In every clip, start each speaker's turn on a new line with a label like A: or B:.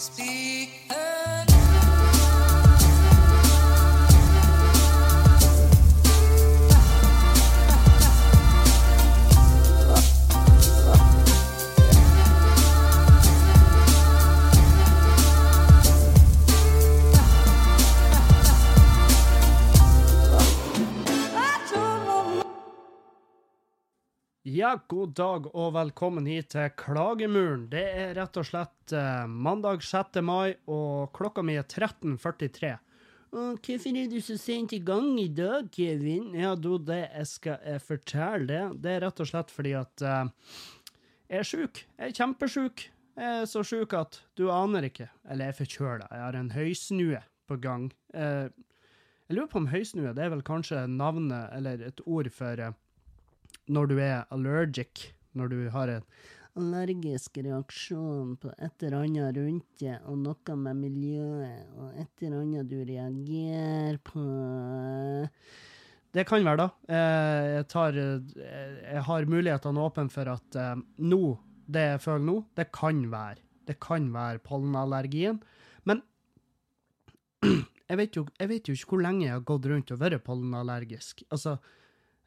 A: Speak. Ja, god dag og velkommen hit til Klagemuren. Det er rett og slett eh, mandag 6. mai, og klokka mi er 13.43. Og hvorfor er du så sent i gang i dag, Kevin? Ja, du, det jeg skal jeg fortelle det. Det er rett og slett fordi at eh, jeg er sjuk. Jeg er kjempesjuk. Jeg er så sjuk at du aner ikke. Eller jeg er forkjøla. Jeg har en høysnue på gang. Eh, jeg lurer på om høysnue det er vel kanskje navnet eller et ord for eh, når du er allergic, når du har en allergisk reaksjon på et eller annet rundt deg, og noe med miljøet, og et eller annet du reagerer på Det kan være, da. Eh, jeg, tar, eh, jeg har mulighetene åpne for at eh, nå, det jeg føler nå, det kan være. Det kan være pollenallergien. Men jeg vet, jo, jeg vet jo ikke hvor lenge jeg har gått rundt og vært pollenallergisk. Altså,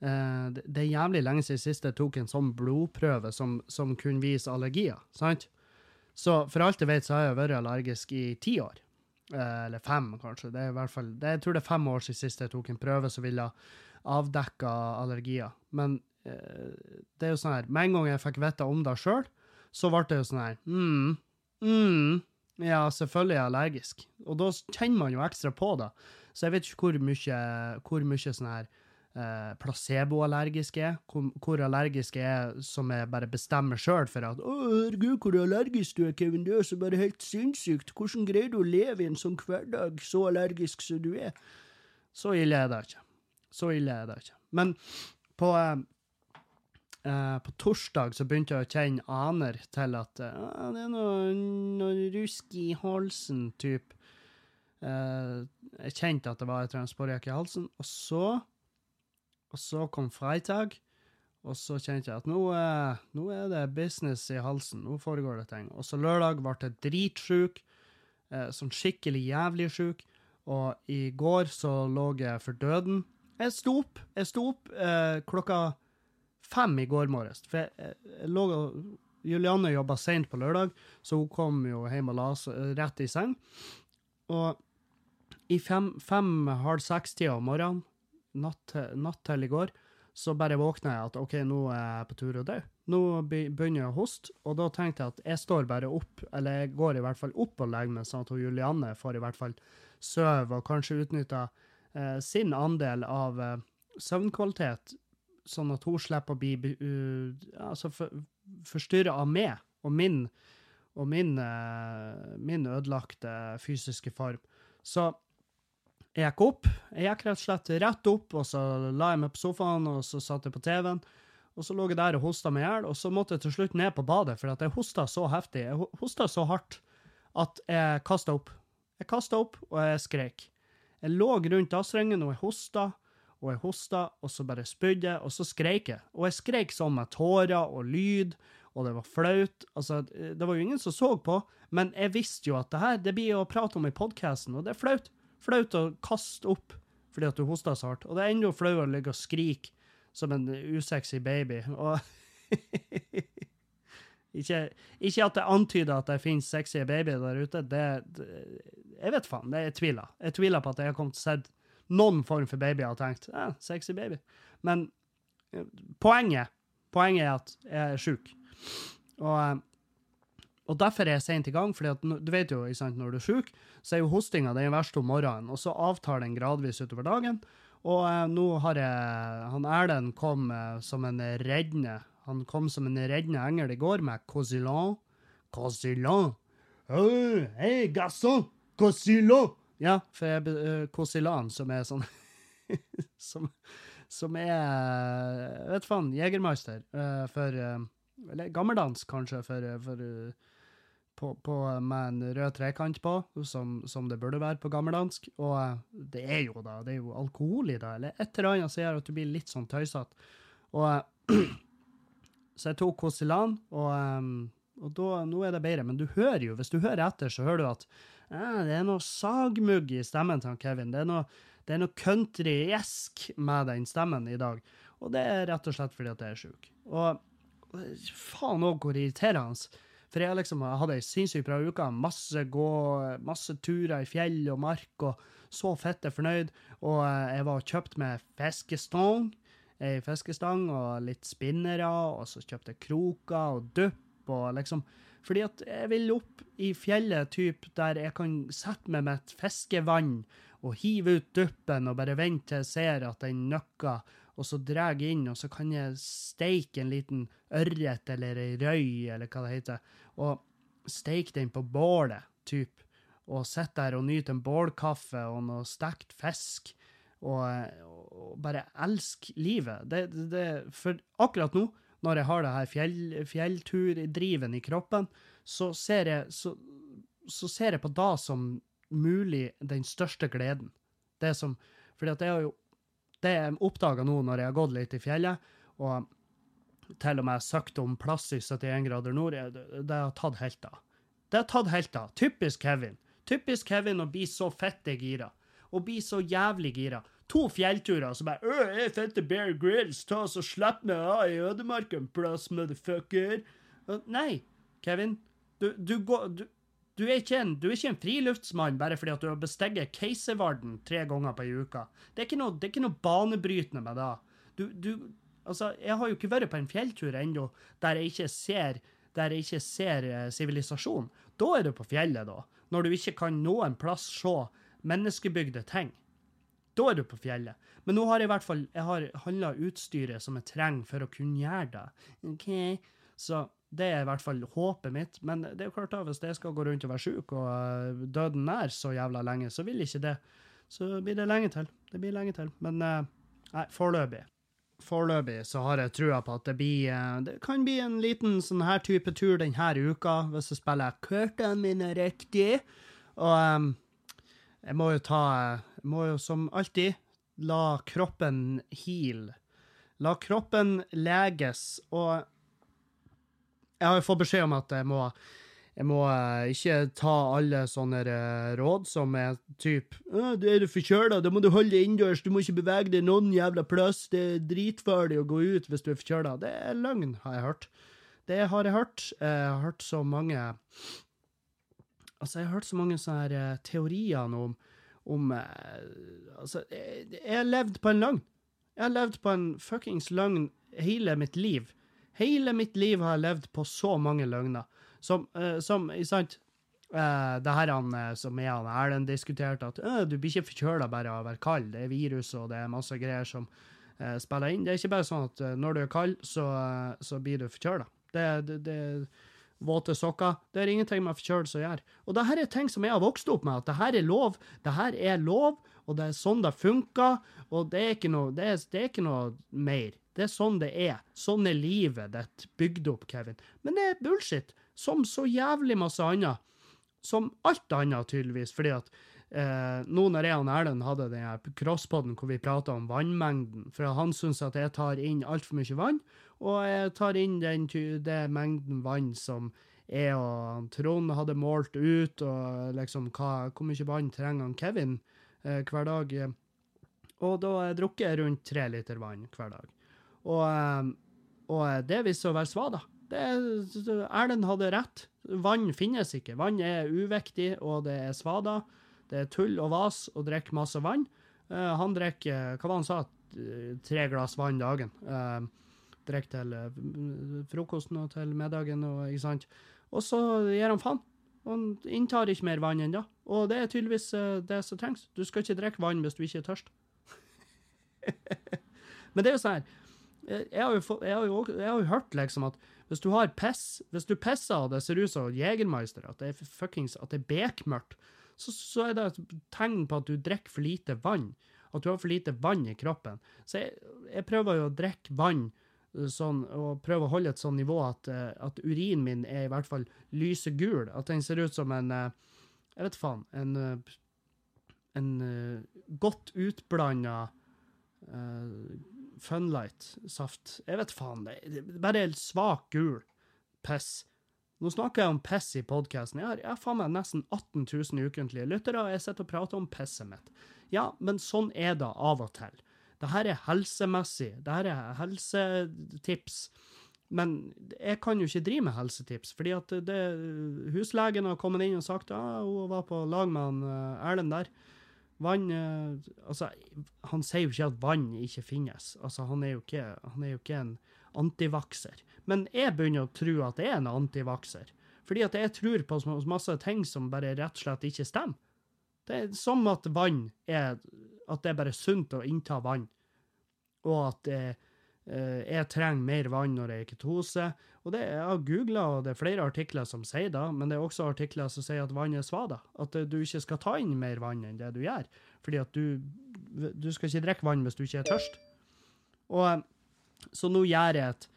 A: Eh, det er jævlig lenge siden sist jeg tok en sånn blodprøve som, som kunne vise allergier, sant? Så for alt jeg vet, så har jeg vært allergisk i ti år. Eh, eller fem, kanskje. Det er i hvert fall, det, jeg tror det er fem år siden sist jeg tok en prøve som ville avdekke allergier. Men eh, det er jo sånn her, med en gang jeg fikk vite om det sjøl, så ble det jo sånn her mm, mm, Ja, selvfølgelig er jeg allergisk. Og da kjenner man jo ekstra på det. Så jeg vet ikke hvor mye, hvor mye sånn her eh, placeboallergisk er, hvor, hvor allergiske er som jeg bare bestemmer sjøl for at 'Å, herregud, hvor allergisk du er, Kevin, du er så bare helt sinnssykt', hvordan greier du å leve i en sånn hverdag så allergisk som du er? Så ille er det ikke. Så ille er det ikke. Men på, eh, eh, på torsdag så begynte jeg å kjenne aner til at eh, det er noe, noe rusk i halsen, type. Eh, jeg kjente at det var et transportjakke i halsen, og så og så kom freitag, og så kjente jeg at nå, eh, nå, er det business i halsen. Nå foregår det ting. Og så lørdag ble jeg dritsjuk. Eh, sånn skikkelig jævlig sjuk. Og i går så lå jeg for døden. Jeg sto opp. Jeg sto opp eh, klokka fem i går morges. For jeg, jeg lå Julianne jobba seint på lørdag, så hun kom jo hjem og la seg rett i seng. Og i fem-halv fem, seks-tida om morgenen natt, natt, til i går, så bare våkna jeg at OK, nå er jeg på tur å dø. Nå begynner jeg å hoste, og da tenkte jeg at jeg står bare opp, eller jeg går i hvert fall opp og legger meg, sånn at Julianne får i hvert fall sove og kanskje utnytta eh, sin andel av eh, søvnkvalitet, sånn at hun slipper å bli uh, altså for, forstyrra av meg og min, og min, uh, min ødelagte fysiske form. Så jeg gikk opp. Jeg gikk rett og slett rett opp, og så la jeg meg på sofaen, og så satt jeg på TV-en. Og så lå jeg der og hosta meg i hjel, og så måtte jeg til slutt ned på badet, for jeg hosta så heftig. Jeg hosta så hardt at jeg kasta opp. Jeg kasta opp, og jeg skreik. Jeg lå rundt dassrengen, og jeg hosta, og jeg hosta, og så bare spydde jeg, og så skreik jeg. Og jeg skreik sånn med tårer og lyd, og det var flaut. Altså, det var jo ingen som så på, men jeg visste jo at det her, det blir å prate om i podkasten, og det er flaut flaut å kaste opp fordi at du hoster så hardt. Og det er enda flauere å ligge og skrike som en usexy baby. Og ikke, ikke, at det antyder at det finnes sexy babyer der ute. Det, det, jeg vet faen. Det jeg tviler. Jeg tviler på at jeg har kommet til å se noen form for baby og tenkt ja, sexy baby. Men eh, poenget, poenget er at jeg er sjuk. Og eh, og derfor er jeg sent i gang, for du vet jo, sant, når du er sjuk, så er jo hostinga den verste om morgenen, og så avtar den gradvis utover dagen. Og eh, nå har jeg Han Erlend kom eh, som en reddende Han kom som en reddende engel i går med Cosilan. Cosilan! Hei, hey, garçon! Cosilan! Ja, for jeg uh, Cosilan, som er sånn som, som er vet faen, Jegermeister uh, for uh, Eller gammeldansk, kanskje, for, for uh, på, på, med en rød trekant på, som, som, det burde være på gammeldansk. Og eh, det er jo da, det er jo alkohol i det, eller et eller annet som gjør at du blir litt sånn tøysete. Og, eh, så jeg tok Kosilan, og, eh, Og da, nå er det bedre. Men du hører jo, hvis du hører etter, så hører du at eh, det er noe sagmugg i stemmen til Kevin. Det er noe, det er noe med den stemmen i dag. Og det er rett og slett fordi at jeg er sjuk. Og faen òg hvor irriterende. For jeg liksom hadde ei sinnssykt bra uke. Masse gå, masse turer i fjell og mark, og så fitte fornøyd. Og eh, jeg var og kjøpt med fiskestang, ei fiskestang og litt spinnere, og så kjøpte jeg kroker og dupp og liksom Fordi at jeg vil opp i fjellet typ der jeg kan sette meg med et fiskevann og hive ut duppen og bare vente til jeg ser at den nøkker og så drar jeg inn, og så kan jeg steike en liten ørret eller ei røy, eller hva det heter, og steike den på bålet, typ, og sitte der og nyte en bålkaffe og noe stekt fisk, og, og, bare elske livet. Det, det, for akkurat nå, når jeg har det her fjell, fjellturdriven i kroppen, så ser, jeg, så, så ser jeg på da som mulig den største gleden. Det som, fordi at jeg har jo det jeg oppdaga nå når jeg har gått litt i fjellet, og til og med søkt om plass i 71 grader nord, det, har tatt helt av. Det har tatt helt av. Typisk Kevin. Typisk Kevin å bli så fette gira. Å bli så jævlig gira. To fjellturer, som bare øh, jeg fette Bear Grills, ta oss og slipp meg av i ødemarken, plass, motherfucker. Nei, Kevin. Du, du går du, du er, en, du er, ikke en, friluftsmann bare fordi at du har besteget Keiservarden tre ganger på ei uke. Det er, noe, det er ikke noe, banebrytende med det. Du, du, altså, jeg har jo ikke vært på en fjelltur ennå der jeg ikke ser der jeg ikke ser eh, sivilisasjon. Da er du på fjellet, da. Når du ikke kan noen plass se menneskebygde ting. Da er du på fjellet. Men nå har jeg i hvert fall jeg handla utstyret som jeg trenger for å kunne gjøre det. Ok, Så det er i hvert fall håpet mitt. Men det er jo klart da, hvis jeg skal gå rundt og være sjuk og uh, døden nær så jævla lenge, så vil ikke det. Så blir det lenge til. Det blir lenge til. Men uh, nei, foreløpig. Foreløpig så har jeg trua på at det blir uh, Det kan bli en liten sånn her type tur denne uka, hvis jeg spiller kortene mine riktig. Og jeg må jo ta Jeg må jo som alltid la kroppen heal. La kroppen leges. Og jeg har fått beskjed om at jeg må, jeg må uh, ikke ta alle sånne uh, råd som er typ «Øh, 'Du er du forkjøla, da må du holde deg innendørs, du må ikke bevege deg noen jævla plass, det er dritfarlig å gå ut hvis du er forkjøla'. Det er løgn, har jeg hørt. Det har jeg hørt. Jeg har hørt så mange Altså, jeg har hørt så mange sånne uh, teorier nå om, om Altså, jeg har levd på en løgn. Jeg har levd på en fuckings løgn hele mitt liv. Hele mitt liv har jeg levd på så mange løgner. Som, uh, som sant, uh, det her han, uh, som er han Erlend diskuterte, at uh, du blir ikke forkjøla bare av å være kald. Det er virus og det er masse greier som spiller inn. Det er ikke bare sånn at når du er kald, så, så blir du forkjøla. Det, det våte sokker. Det er ingenting med forkjølelse å gjøre. Og det her er ting som jeg har vokst opp med, at det her er lov. Det her er lov, og det er sånn det funker, og det er ikke noe, det er, det er ikke noe mer. Det er sånn det er. Sånn er livet ditt bygd opp, Kevin. Men det er bullshit, som så jævlig masse annet. Som alt annet, tydeligvis. Fordi at eh, nå når jeg og Erlend hadde den her crosspoden hvor vi prata om vannmengden, for han syns at jeg tar inn altfor mye vann, og jeg tar inn den, det mengden vann som jeg og Trond hadde målt ut, og liksom hva, hvor mye vann trenger han Kevin eh, hver dag. Og da drukker jeg rundt tre liter vann hver dag. Og, ehm, og det viste seg å være svada. Erlend hadde rett. Vann finnes ikke. Vann er uviktig, og det er svada. Det er tull og vas å drikke masse vann. Uh, han drikker hva var han sa, tre glass vann dagen. Uh, Drikker til frokosten og til middagen. Og, ikke sant? og så gir han faen. Han inntar ikke mer vann enn da. Og det er tydeligvis det som trengs. Du skal ikke drikke vann hvis du ikke er tørst. Men det er jo sånn her jeg har, jo, jeg, har jo, jeg har, jo, hørt liksom at hvis du har piss Hvis du pisser og det ser ut som Jegermeister, at det er fuckings, at det er bekmørkt, så, så, er det et tegn på at du drikker for lite vann. At du har for lite vann i kroppen. Så jeg, jeg prøver jo å drikke vann eh, sånn, og prøver å holde et sånn nivå at, eh, at urinen min er i hvert fall lysegul. At den ser ut som en eh, Jeg vet faen. En, en godt utblanda Funlight-saft. Jeg vet faen. Det er bare svak gul piss. Nå snakker jeg om piss i podkasten. Jeg jeg har faen meg nesten 18 000 ukentlige lyttere, og jeg sitter og prater om pisset mitt. Ja, men sånn er det av og til. Det her er helsemessig. Det her er helsetips. Men jeg kan jo ikke drive med helsetips, fordi at det, huslegen har kommet inn og sagt ah, hun var på lag med eh, Erlend der. Vann eh, Altså, han sier jo ikke at vann ikke finnes. Altså, han er jo ikke, er jo ikke en antivakser. Men jeg begynner å tro at jeg er en antivakser. Fordi at jeg tror på masse ting som bare rett og slett ikke stemmer. Det er som at vann er At det er bare sunt å innta vann. Og at eh, jeg trenger mer vann når jeg er ketose. Og det, jeg har googla, og det er flere artikler som sier det, men det er også artikler som sier at vann er svada. At du ikke skal ta inn mer vann enn det du gjør. Fordi at du, du skal ikke drikke vann hvis du ikke er tørst. Og Så nå gjør jeg et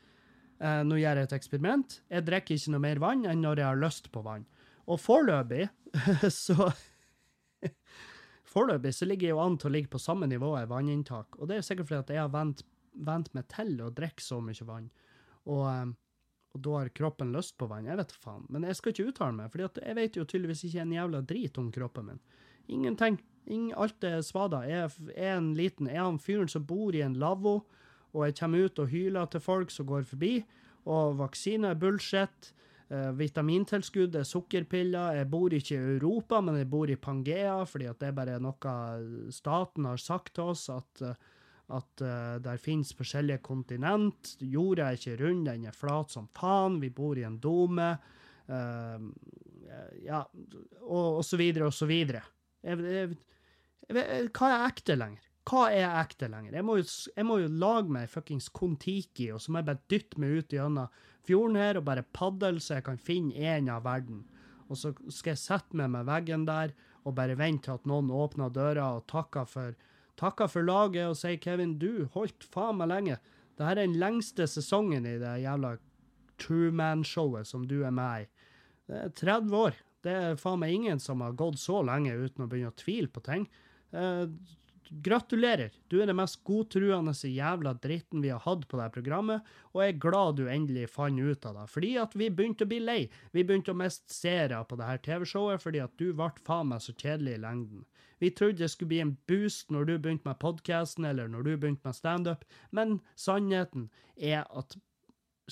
A: Eh, nå gjør jeg et eksperiment. Jeg drikker ikke noe mer vann enn når jeg har lyst på vann. Og foreløpig så Foreløpig så ligger jeg jo an til å ligge på samme nivå i vanninntak. Og det er sikkert fordi at jeg har vent, vent meg til å drikke så mye vann. Og, eh, og, da har kroppen lyst på vann. Jeg vet faen. Men jeg skal ikke uttale meg, for jeg vet jo tydeligvis ikke en jævla drit om kroppen min. Ingenting. Ingen, alt er svada. Jeg er en liten er han fyren som bor i en lavvo og jeg kommer ut og hyler til folk som går forbi. Og vaksine er bullshit. Uh, vitamintilskudd er sukkerpiller. Jeg bor ikke i Europa, men jeg bor i Pangea, fordi at det bare noe staten har sagt til oss, at, at uh, der finnes forskjellige kontinent. Jorda er ikke rund, den er flat som faen. Vi bor i en dome. Uh, ja, og, og så videre og så videre. Jeg, jeg, jeg, hva er ekte lenger? Hva er ekte lenger? Jeg må jo, jeg må jo lage meg fuckings Kon-Tiki, og så må jeg bare dytte meg ut gjennom fjorden her og bare padle så jeg kan finne en av verden. Og så skal jeg sette meg med veggen der og bare vente til at noen åpner døra og takker for, takker for laget og sier 'Kevin, du holdt faen meg lenge'. Dette er den lengste sesongen i det jævla Truman-showet som du er med i. Det er 30 år. Det er faen meg ingen som har gått så lenge uten å begynne å tvile på ting. Eh, gratulerer. Du er den mest godtruende jævla dritten vi har hatt på det programmet, og jeg er glad du endelig fant ut av det. Fordi at vi begynte å bli lei. Vi begynte å miste seere på det her TV-showet fordi at du ble faen meg så kjedelig i lengden. Vi trodde det skulle bli en boost når du begynte med podkasten eller når du begynte med standup, men sannheten er at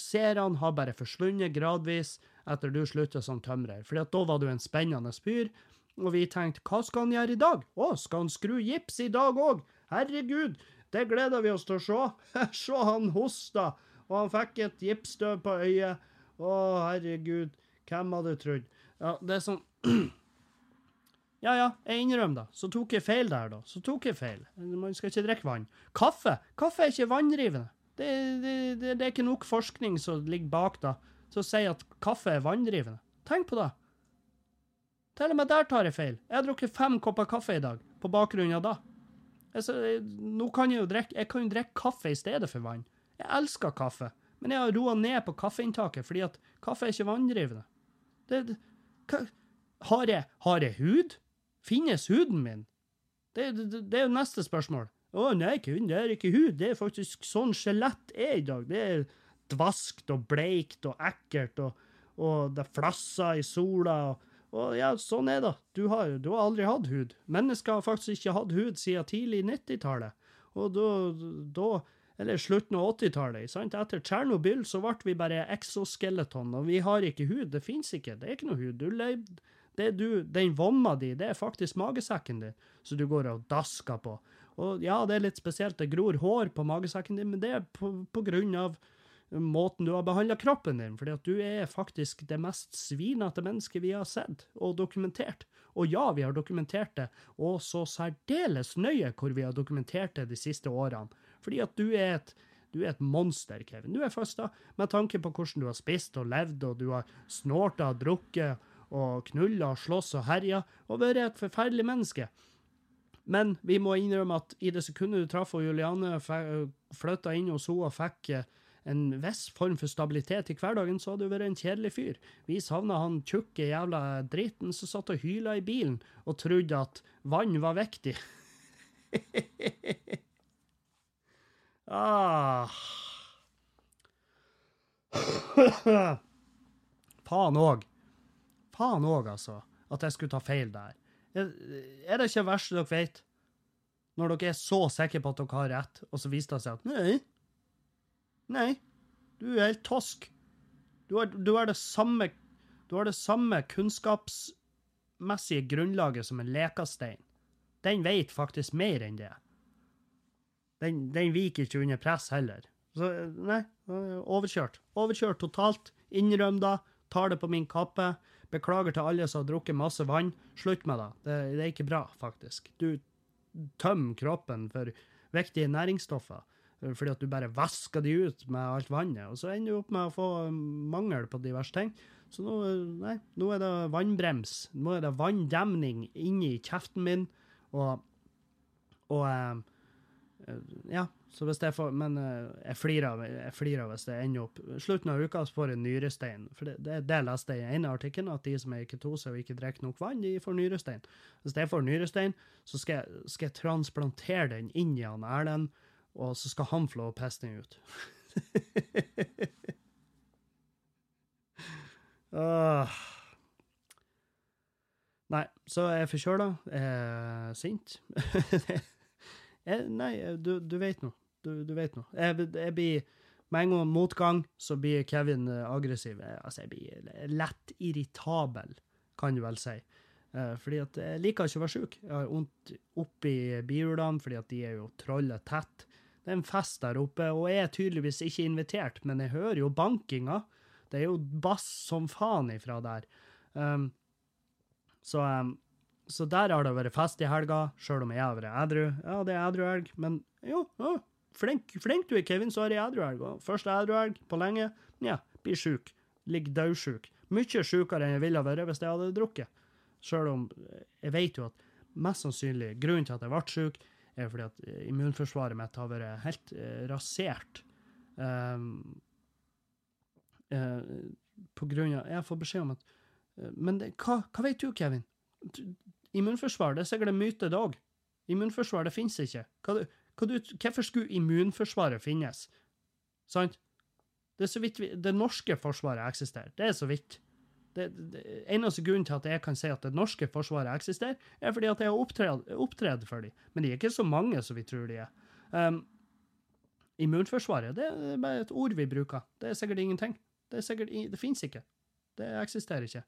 A: seerne har bare forsvunnet gradvis etter du slutta som tømrer. Fordi at da var du en spennende fyr og vi tenkte, hva skal han gjøre i dag? Å, skal han skru gips i dag òg? Herregud, det gleder vi oss til å se. se, han hosta, og han fikk et gipsstøv på øyet. Å, herregud, hvem hadde trodd? Ja, det er sånn Ja, ja, jeg innrømmer det. Så tok jeg feil der, da. Så tok jeg feil. Man skal ikke drikke vann. Kaffe! Kaffe er ikke vanndrivende. Det, det, det, det er ikke nok forskning som ligger bak da, som sier at kaffe er vanndrivende. Tenk på det. Til og med der tar jeg feil. Jeg har drukket fem kopper kaffe i dag, på bakgrunn av det. Altså, nå kan jeg jo drikke Jeg kan jo drikke kaffe i stedet for vann. Jeg elsker kaffe, men jeg har roa ned på kaffeinntaket fordi at kaffe er ikke vanndrivende. Det, det, hva, har, jeg, har jeg hud? Finnes huden min? Det, det, det er jo neste spørsmål. Å nei, kun, det er ikke hud. Det er faktisk sånn skjelett er i dag. Det er dvaskt og bleikt og ekkelt, og, og det flasser i sola. og og ja, sånn er det. Du har, du har aldri hatt hud. Mennesker har faktisk ikke hatt hud siden tidlig 90-tallet. Og da, Eller slutten av 80-tallet. Etter Tsjernobyl så ble vi bare exoskeleton, og vi har ikke hud. Det fins ikke. Det er ikke noe hud. Du levde det du, den vomma di, det er faktisk magesekken din, som du går og dasker på. Og ja, det er litt spesielt, det gror hår på magesekken din, men det er på, på grunn av måten du har behandla kroppen din, fordi at du er faktisk det mest svinete mennesket vi har sett og dokumentert. Og ja, vi har dokumentert det, og så særdeles nøye hvor vi har dokumentert det de siste årene. Fordi at du er et du er et monster, Kevin. Du er først da, med tanke på hvordan du har spist og levd, og du har snorta og drukket og knulla og slåss og herja, og vært et forferdelig menneske. Men vi må innrømme at i det sekundet du traff Juliane, flytta inn hos henne og fikk en viss form for stabilitet i hverdagen, så hadde du vært en kjedelig fyr. Vi savna han tjukke jævla driten som satt og hyla i bilen og trodde at vann var viktig. ah. Faen òg. Faen òg, altså. At jeg skulle ta feil der. Er, det ikke det verste dere vet? Når dere er så sikre på at dere har rett, og så viser det seg at nei. Nei. Du er helt tosk. Du har, du har det samme Du har det samme kunnskapsmessige grunnlaget som en lekastein. Den vet faktisk mer enn det. Den, den viker ikke under press heller. Så nei, overkjørt. Overkjørt totalt. Innrøm da. Tar det på min kappe. Beklager til alle som har drukket masse vann. Slutt med det. Det, det er ikke bra, faktisk. Du tømmer kroppen for viktige næringsstoffer fordi at du bare vasker de ut med alt vannet, og så ender du opp med å få mangel på diverse ting. Så nå, nei, nå er det vannbrems. Nå er det vanndemning inni kjeften min, og, og eh, ja, så hvis jeg får, Men jeg flirer jeg flirer hvis det ender opp Slutten av uka får jeg nyrestein. For det, det, det leste jeg i ene artikkelen, at de som er i ketose og ikke drikker nok vann, de får nyrestein. Hvis jeg får nyrestein, så skal jeg, skal jeg transplantere den inn i han Erlend, og så skal han få lov å peste den ut. uh. Nei, så er jeg forkjøla, er sint. jeg, nei, du, du vet nå. Du, du vet nå. Jeg, jeg blir Med en gang motgang, så blir Kevin aggressiv. aggressiv. Altså, jeg blir lett irritabel, kan du vel si. Eh, fordi at jeg liker ikke å være sjuk. Jeg har vondt oppi bihulene, fordi at de er jo trollet tett. Det er en fest der oppe, og jeg er tydeligvis ikke invitert, men jeg hører jo bankinga. Det er jo bass som faen ifra der. Um, så, um, så der har det vært fest i helga, sjøl om jeg har vært edru. Ja, det er edru helg, men jo, ja, flink, flink du er, Kevin, så har jeg edruelg. Første Edru-elg på lenge. Ja, blir sjuk. Ligger daudsjuk. Mye sjukere enn jeg ville vært hvis jeg hadde drukket. Sjøl om jeg vet jo at mest sannsynlig grunnen til at jeg ble sjuk, er fordi at immunforsvaret mitt har vært helt uh, rasert. Um, uh, på grunn av Jeg får beskjed om at uh, Men det, hva, hva, vet du, Kevin? Immunforsvar, det er sikkert en myte, det òg. Immunforsvar, det finnes ikke. Hva, du, hvorfor skulle immunforsvaret finnes? Sant? Det er så vidt vi, det norske forsvaret eksisterer. Det er så vidt. Det, det, eneste grunnen til at jeg kan si at det norske forsvaret eksisterer, er fordi at jeg har opptredd for dem. Men de er ikke så mange som vi tror de er. Um, immunforsvaret det er bare et ord vi bruker. Det er sikkert ingenting. Det, er sikkert, det finnes ikke. Det eksisterer ikke.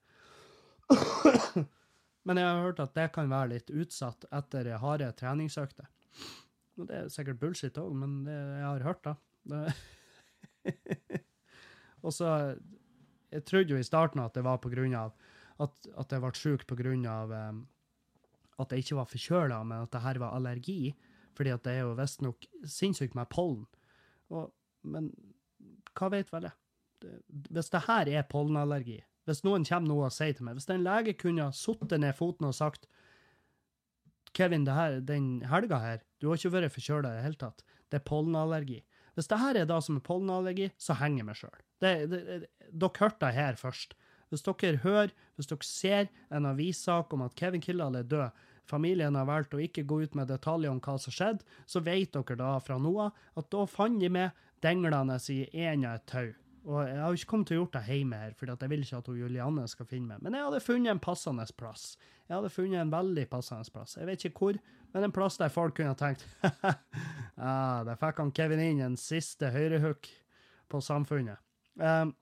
A: Men jeg har hørt at det kan være litt utsatt etter harde treningsøkter. Det er sikkert bullshit òg, men det, jeg har hørt da. og så Jeg trodde jo i starten at det var på grunn av at, at jeg ble sjuk på grunn av um, at jeg ikke var forkjøla, men at det her var allergi. Fordi at det er jo visstnok sinnssykt med pollen. Og, men hva vet vel jeg? Hvis det her er pollenallergi, hvis noen kommer nå og sier til meg Hvis en lege kunne ha satt ned foten og sagt Kevin, det her, den helga her, du har ikke vært forkjøla i det hele tatt. Det er pollenallergi. Hvis det her er da som er pollenallergi, så henger jeg meg sjøl. Dere hørte det her først. Hvis dere hører, hvis dere ser en avissak om at Kevin Kildahl er død, familien har valgt å ikke gå ut med detaljer om hva som skjedde, så vet dere da fra nå av at da fant de meg denglende i en av et tau. Og jeg har ikke kommet til å gjort det hjemme her, for jeg vil ikke at Julianne skal finne meg. Men jeg hadde funnet en passende plass. Jeg hadde funnet en veldig passende plass. Jeg vet ikke hvor, men en plass der folk kunne tenkt ah, Der fikk han Kevin inn en siste høyrehook på samfunnet. Um,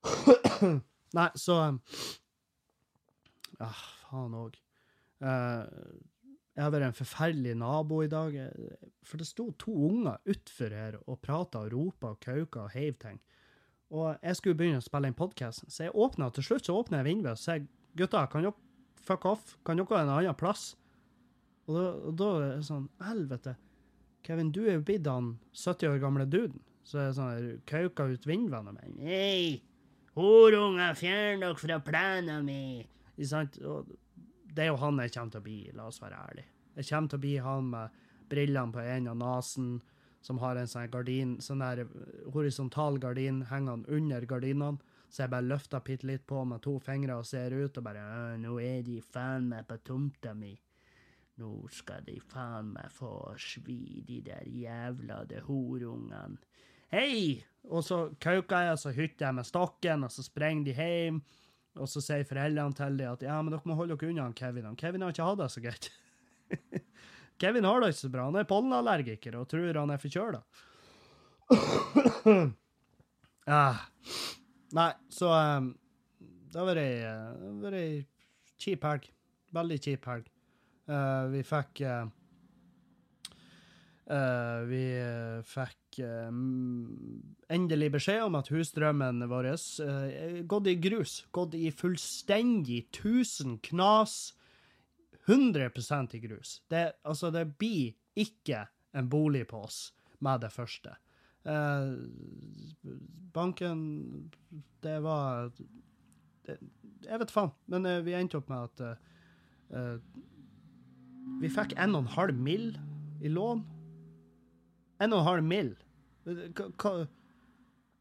A: nei, så um, ah, Faen òg. Uh, jeg har vært en forferdelig nabo i dag. For det sto to unger utfor her og prata og ropa og kauka og heiv ting. Og jeg skulle begynne å spille inn podkast, så jeg åpna til slutt så åpner jeg vinduet og sier gutta, kan dere fuck off? Kan dere ha en annen plass? Og da, og da er det sånn Helvete. Kevin, du er jo blitt han 70 år gamle duden. Så er det sånn, kauka ut vinduene mine. Hei, Horunger, fjern dere fra plenen min! Ikke sant? Og det er jo han jeg kommer til å bli, la oss være ærlige. Jeg kommer til å bli han med brillene på enden av nesen, som har en sånn gardin, sånn der horisontal gardin hengende under gardinene. Så jeg bare løfter bitte litt på med to fingre og ser ut og bare 'Nå er de faen meg på tomta mi'. Nå skal de faen meg få svi, de der jævla de horungene. Hei! Og så kauker jeg, og så hytter jeg med stokken, og så sprenger de hjem. Og så sier foreldrene til dem at ja, men dere må holde dere unna Kevin. Han Kevin har ikke hatt det så greit. Kevin har det ikke så bra. Han er pollenallergiker og tror han er forkjøla. ah. Nei, så um, det har vært ei kjip helg. Veldig kjip helg. Uh, vi fikk uh, uh, Vi fikk endelig beskjed om at husdrømmen vår uh, gått i grus. Gått i fullstendig tusen knas. 100% i grus. Det, altså, det blir ikke en bolig på oss med det første. banken Det var det, Jeg vet faen, men vi endte opp med at vi fikk 1,5 mill. i lån. 1,5 mill. Hva, hva,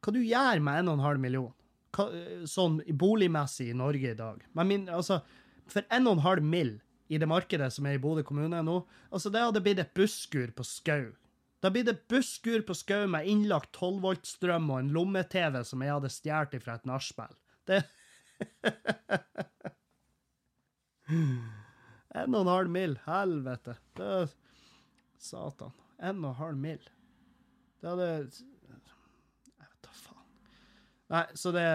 A: hva du gjør med 1,5 million? Hva, sånn boligmessig i Norge i dag? Men min, altså, for 1,5 mill. i det markedet som er i Bodø kommune nå, altså det hadde blitt et busskur på Skau. Det hadde blitt et busskur på Skau med innlagt 12 volt-strøm og en lomme-TV som jeg hadde stjålet fra et nachspiel. Det En og en halv mil. Helvete. Det er Satan. En og en halv mil. Det hadde Jeg vet da faen. Nei, så det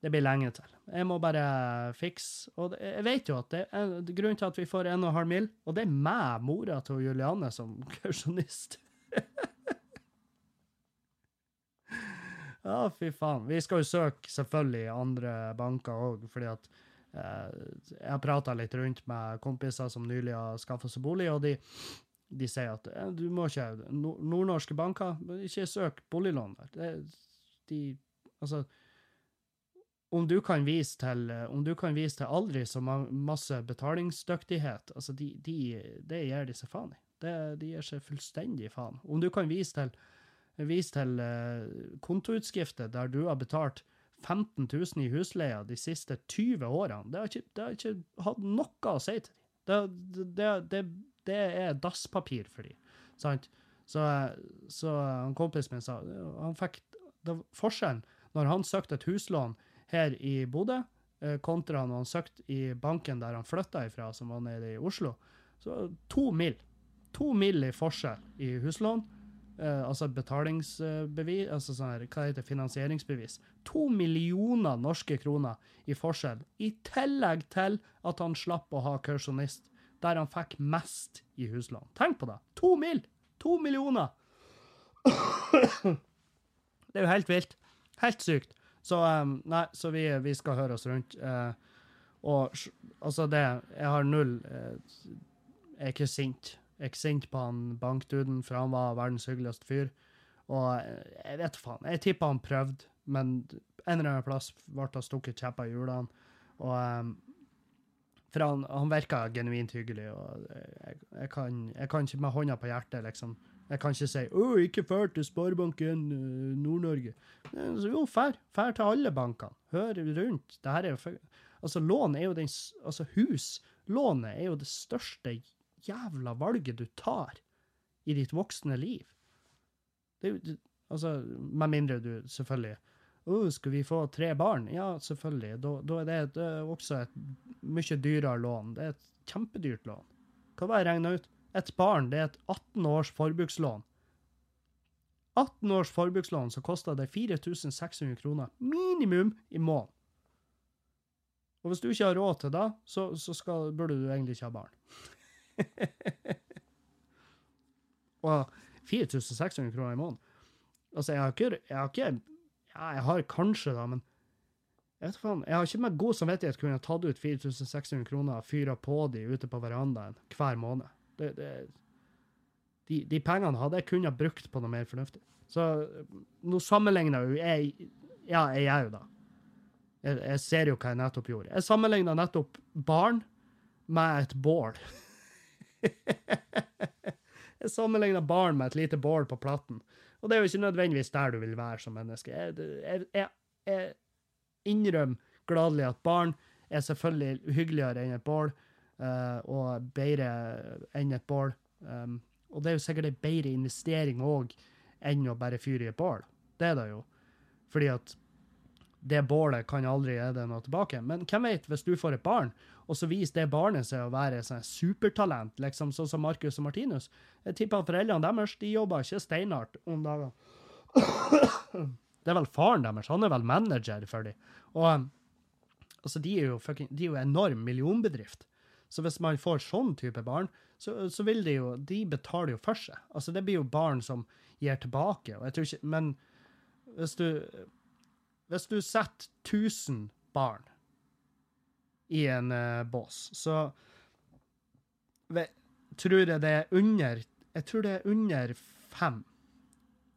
A: Det blir lenge til. Jeg må bare fikse Og jeg vet jo at det er grunnen til at vi får en og en halv mil, og det er meg, mora til Juliane, som kausjonist. ja, fy faen. Vi skal jo søke selvfølgelig andre banker òg, fordi at jeg har prata litt rundt med kompiser som nylig har skaffa seg bolig, og de, de sier at du må ikke Nordnorske banker, ikke søk boliglån der. De Altså om du kan vise til kan vise til aldri så masse betalingsdyktighet, altså de, de, det gir de seg faen i. Det, de gir seg fullstendig faen. Om du kan vise til, vise til kontoutskrifter der du har betalt 15 000 i husleie de siste 20 årene, det har ikke, det har ikke hatt noe å si til dem. Det, det, det, er dasspapir for dem. Sant? Så, så kompisen min sa han fikk det, Forskjellen når han søkte et huslån her i Bodø, kontra når han søkte i banken der han flytta ifra, som var nede i Oslo, så to mil. To mil i forskjell i huslån. Eh, altså betalingsbevis, altså sånn her, hva heter finansieringsbevis. To millioner norske kroner i forskjell, i tillegg til at han slapp å ha kausjonist, der han fikk mest i huslån. Tenk på det! To mil! To millioner! Det er jo helt vilt. Helt sykt. Så um, nei, så vi, vi, skal høre oss rundt. Uh, og altså, det Jeg har null uh, Jeg er ikke sint. Er sint på han bankduden, for han var verdens hyggeligste fyr. Og jeg vet faen. Jeg tippa han prøvde, men en eller annen plass ble han stukket kjepper i hjulene. Og um, For han, han virka genuint hyggelig, og jeg, jeg, kan, jeg, kan, ikke med hånda på hjertet, liksom. Jeg kan ikke si 'Å, ikke fær til Sparebanken uh, Nord-Norge'. Jo, fær. Fær til alle bankene. Hør rundt. Det her er jo Altså, lån er jo den Altså, huslånet er jo det største jævla valget du tar i ditt voksne liv. Det Altså, med mindre du selvfølgelig uh, skal vi få tre barn? Ja, selvfølgelig. Da, er det, det er også et mye dyrere lån. Det er et kjempedyrt lån. Hva var jeg regna ut? Et barn det er et 18 års forbrukslån. 18 års forbrukslån så koster det 4600 kroner minimum i måneden. Og hvis du ikke har råd til det, så, så skal, burde du egentlig ikke ha barn. og 4600 kroner i måneden. Altså, jeg har ikke, jeg har ikke Ja, jeg har kanskje, da, men jeg vet faen, jeg har ikke med god samvittighet kunnet tatt ut 4600 kroner og fyra på de ute på verandaen hver måned. Det, det, de, de, pengene hadde jeg kunnet brukt på noe mer fornuftig. Så nå sammenligner jo jeg Ja, jeg gjør jo da. Jeg, jeg, ser jo hva jeg nettopp gjorde. Jeg sammenligna nettopp barn med et bål. jeg sammenligner barn med et lite bål på platten. Og det er jo ikke nødvendigvis der du vil være som menneske. Jeg, jeg, jeg, jeg innrømmer gladelig at barn er selvfølgelig hyggeligere enn et bål, uh, og bedre enn et bål. Um, og det er jo sikkert en bedre investering òg enn å bare fyre i et bål. Det er det jo. Fordi at det bålet kan aldri gi deg noe tilbake. Men hvem vet, hvis du får et barn, og så viser det barnet seg å være sånn supertalent, liksom sånn som Marcus og Martinus Jeg tipper at foreldrene deres de jobber ikke steinhardt om dagene. Det er vel faren deres, han er vel manager for dem. Og altså, de er jo, fucking, de er jo enorm millionbedrift. Så hvis man får sånn type barn, så, så vil de jo De betaler jo for seg. Altså, det blir jo barn som gir tilbake. Og jeg tror ikke Men hvis du Hvis du setter 1000 barn i en uh, bås, så tror jeg det er under Jeg tror det er under fem.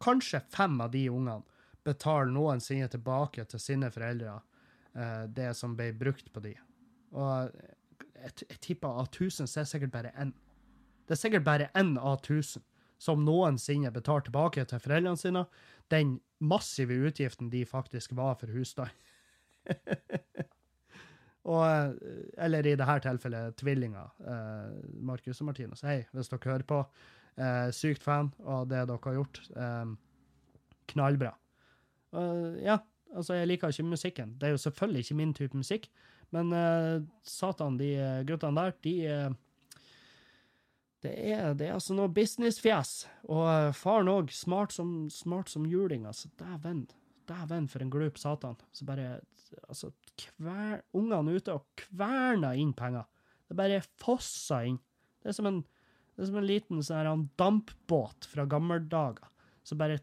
A: Kanskje fem av de ungene betaler noensinne tilbake til sine foreldre uh, det som ble brukt på de. Og jeg, jeg tipper av 1000 så er det sikkert bare én. Det er sikkert bare én av 1000 som noensinne betaler tilbake til foreldrene sine den massive utgiften de faktisk var for husstand. og, eh, eller i dette tilfellet tvillinger, eh, Markus og Martinus. Hei, hvis dere hører på. Eh, sykt fan av det dere har gjort. Eh, knallbra. Uh, ja, altså, jeg liker ikke musikken. Det er jo selvfølgelig ikke min type musikk, men uh, satan, de guttene der, de det er, det er altså noe businessfjes. Og faren òg, smart som, smart som juling, altså. Dæven. Dæven, for en glup satan. Så bare Altså, kver, ungene ute og kverner inn penger. Det bare fosser inn. Det er som en, er som en liten sånn dampbåt fra gammeldager. Så bare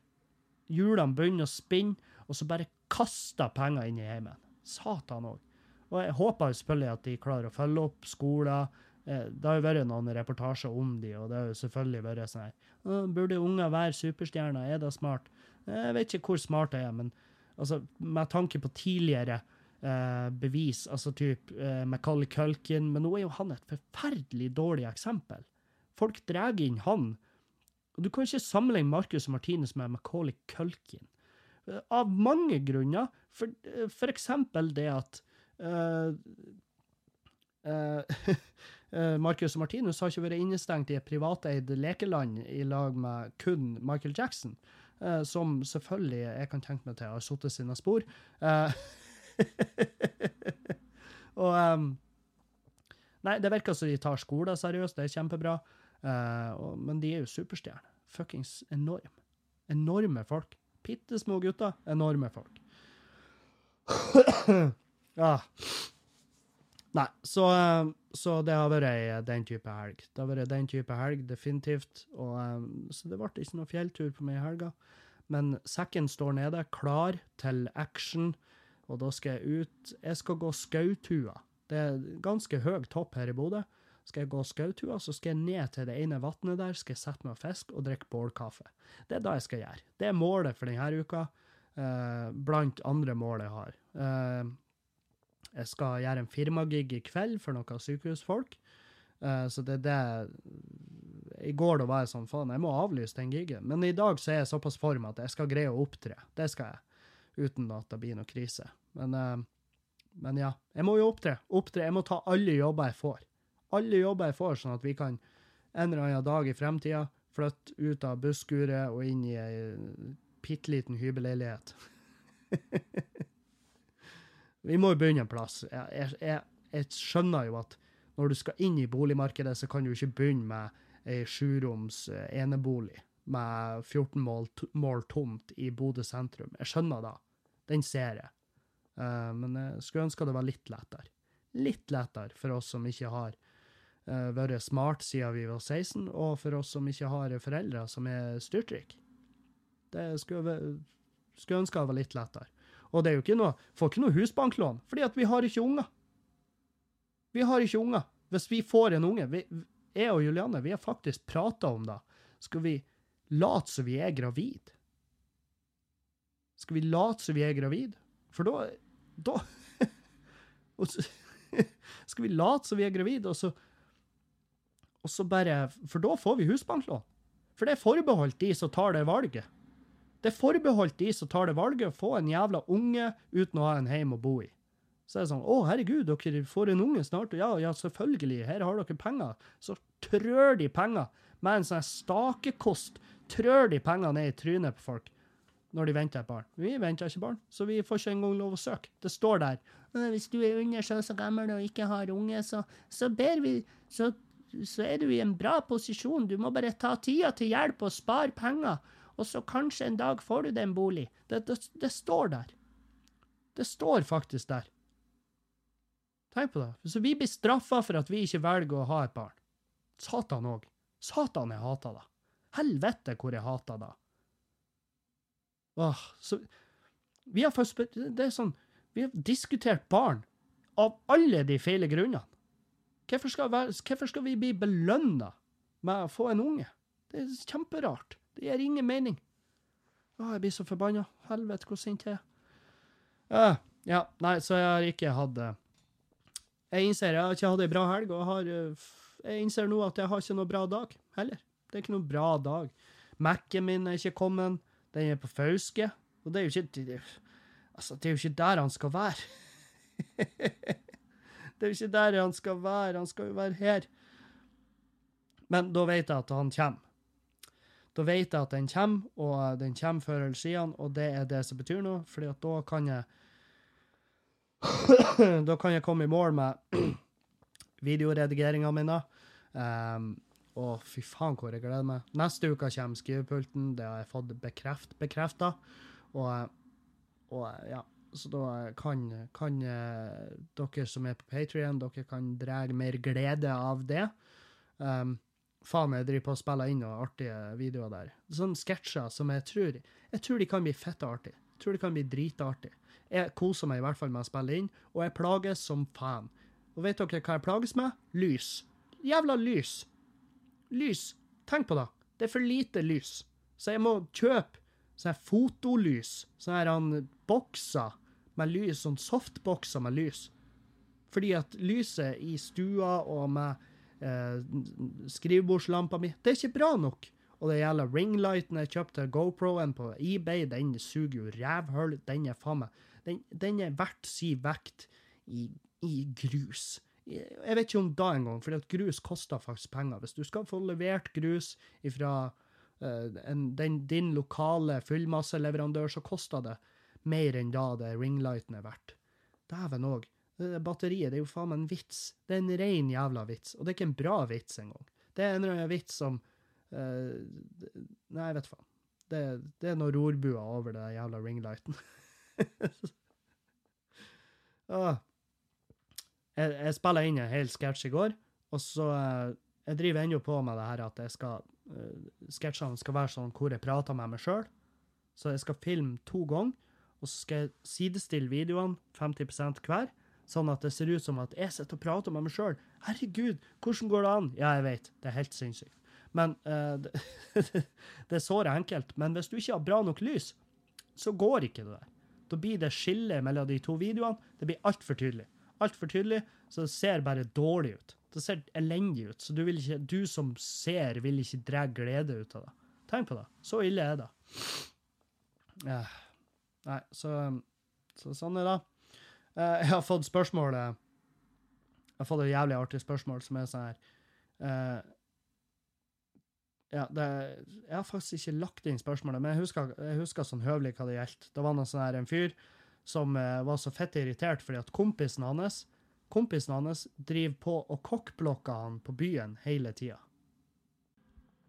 A: hjulene begynner å spinne, og så bare kaster penger inn i heimen. Satan òg. Og jeg håper selvfølgelig at de klarer å følge opp skoler, Eh, det har jo vært noen reportasjer om de, og det har jo selvfølgelig vært sånn her Burde unger være superstjerner? Er det smart? Jeg vet ikke hvor smart jeg er, men altså, med tanke på tidligere eh, bevis, altså type eh, Macaulay Culkin Men nå er jo han et forferdelig dårlig eksempel. Folk drar inn han. Du kan ikke sammenligne Marcus og Martinus med Macaulay Culkin. Eh, av mange grunner. For, eh, for eksempel det at uh, Uh, Marcus og Martinus har ikke vært innestengt i et privateid lekeland i lag med kun Michael Jackson, uh, som selvfølgelig jeg kan tenke meg til har satt sine spor. Uh, og um, Nei, det virker som de tar skolen seriøst, det er kjempebra. Og, men de er jo superstjerner. Fuckings enorm. Enorme folk. Bitte små gutter, enorme folk. ja. Nei, så, eh, så, det har vært den type helg. Det har vært den type helg, definitivt. Og, eh, så det ble ikke noe fjelltur på meg i helga. Men sekken står nede, klar til action, og da skal jeg ut Jeg skal gå skautua. Det er ganske høy topp her i Bodø. Skal jeg gå skautua, så skal jeg ned til det ene vannet der, skal jeg sette meg og fiske og drikke bålkaffe. Det er det jeg skal gjøre. Det er målet for denne uka, eh, blant andre mål jeg har. Eh, jeg skal gjøre en firmagig i kveld for noen sykehusfolk. Uh, så det er det I går da var jeg sånn, faen, jeg må avlyse den gigen. Men i dag så er jeg såpass form at jeg skal greie å opptre. Det skal jeg. Uten at det blir noe krise. Men, uh, men ja, jeg må jo opptre. opptre. Jeg må ta alle jobber jeg får. Alle jobber jeg får, sånn at vi kan en eller annen dag i fremtida flytte ut av busskuret og inn i ei bitte liten hybelleilighet. Vi må jo begynne en plass. Jeg, jeg, jeg, skjønner jo at når du skal inn i boligmarkedet, så kan du ikke begynne med ei sjuroms eh, enebolig med 14 mål, mål, tomt i Bodø sentrum. Jeg skjønner da. Den ser jeg. Uh, men jeg skulle ønske det var litt lettere. Litt lettere for oss som ikke har uh, vært smart siden vi var 16, og for oss som ikke har foreldre som er styrtrike. Det skulle, skulle ønske det var litt lettere. Og det er jo ikke noe, får ikke noe husbanklån, fordi at vi har ikke unger. Vi har ikke unger. Hvis vi får en unge vi, Jeg og Julianne vi har faktisk prata om det. Skal vi late som vi er gravid? Skal vi late som vi er gravid? For da Da Skal vi late som vi er gravid, og så Og så bare For da får vi husbanklån. For det er forbeholdt de som tar det valget. Det er forbeholdt de som tar det valget, å få en jævla unge uten å ha en hjem å bo i. Så er det sånn Å, herregud, dere får en unge snart. Ja, ja, selvfølgelig, her har dere penger. Så trør de penger med en sånn stakekost trør de penger ned i trynet på folk når de venter et barn. Vi venter ikke barn, så vi får ikke engang lov å søke. Det står der. Hvis du er under så, så gammel og ikke har unge, så, så ber vi så, så er du i en bra posisjon. Du må bare ta tida til hjelp og spare penger, og så kanskje en dag får du deg en bolig. Det, det, det står der. Det står faktisk der. Tenk på det. Så vi blir straffa for at vi ikke velger å ha et barn. Satan òg. Satan, jeg hater det. Helvete, hvor jeg hater det. Åh, så Vi har faktisk Det er sånn Vi har diskutert barn av alle de feile grunnene. Hvorfor skal, hvorfor skal vi bli belønna med å få en unge? Det er kjemperart. Det gir ingen mening. Å, jeg blir så forbanna. Helvete, hvor sint jeg er. Uh, ja, nei, så jeg har ikke hatt det. Jeg innser jeg har ikke hatt ei bra helg, og har, eh, jeg innser nå at jeg har ikke noe bra dag heller. Det er ikke noen bra dag. Mac-en min er ikke kommet. Den er på Fauske. Og det er jo ikke det, Altså, det er jo ikke der han skal være. det er jo ikke der han skal være. Han skal jo være her. Men da vet jeg at han kommer. Da vet jeg at den kommer, og den kommer før eller siden, og det er det som betyr noe, fordi at da kan jeg Da kan jeg komme i mål med videoredigeringa mi. Um, og fy faen, hvor jeg gleder meg. Neste uke kommer skrivepulten. Det har jeg fått bekreft, bekrefta. Og, og, ja, så da kan, kan uh, dere som er på Patrion, dere kan dra mer glede av det. Um, faen, jeg driver på å spille inn noen artige videoer der. Sånne sketsjer som jeg tror Jeg tror de kan bli fette artige. Jeg tror de kan bli dritartig. Jeg koser meg i hvert fall med å spille inn, og jeg plages som faen. Og vet dere hva jeg plages med? Lys. Jævla lys. Lys. Tenk på det. Det er for lite lys. Så jeg må kjøpe sånne fotolys. Sånne bokser med lys, sånn softbokser med lys. Fordi at lyset i stua og med eh, skrivebordslampa mi, det er ikke bra nok. Og det gjelder ringlighten jeg kjøpte, GoPro-en på eBay, den suger jo rævhull. Den er faen meg Den, den er verdt si vekt i, i grus. Jeg vet ikke om da engang, for grus koster faktisk penger. Hvis du skal få levert grus fra uh, din lokale fyllmasseleverandør, så koster det mer enn da det ringlighten er verdt. Dæven òg. Batteriet det er jo faen meg en vits. Det er en ren jævla vits. Og det er ikke en bra vits engang. Det er en vits som uh, Nei, jeg vet faen. Det, det, er noen rorbua over det jævla ringlighten. ah, jeg, jeg spilla inn en hel sketsj i går, og så uh, Jeg driver ennå på med det her at jeg skal uh, sketsjene skal være sånn hvor jeg prater med meg sjøl. Så jeg skal filme to ganger, og så skal jeg sidestille videoene 50 hver. Sånn at det ser ut som at jeg sitter og prater med meg sjøl. Herregud, hvordan går det an? Ja, jeg vet, det er helt sinnssykt. Men uh, det, det, er såre enkelt. Men hvis du ikke har bra nok lys, så går ikke det der. Da blir det skille mellom de to videoene. Det blir altfor tydelig altfor tydelig, så det ser bare dårlig ut. Det ser elendig ut, så du, ikke, du som ser, vil ikke dra glede ut av det. Tenk på det. Så ille er det. Ja. Nei, så, så, sånn er det. Eh, jeg har fått spørsmålet Jeg har fått et jævlig artig spørsmål som er sånn her uh, ja, det, Jeg har faktisk ikke lagt inn spørsmålet, men jeg husker, jeg husker sånn høvelig hva det gjaldt. Det var noe sånn her, en fyr som eh, var så fett irritert fordi at kompisen hans kompisen hans driver på og kokkblokker han på byen hele tida.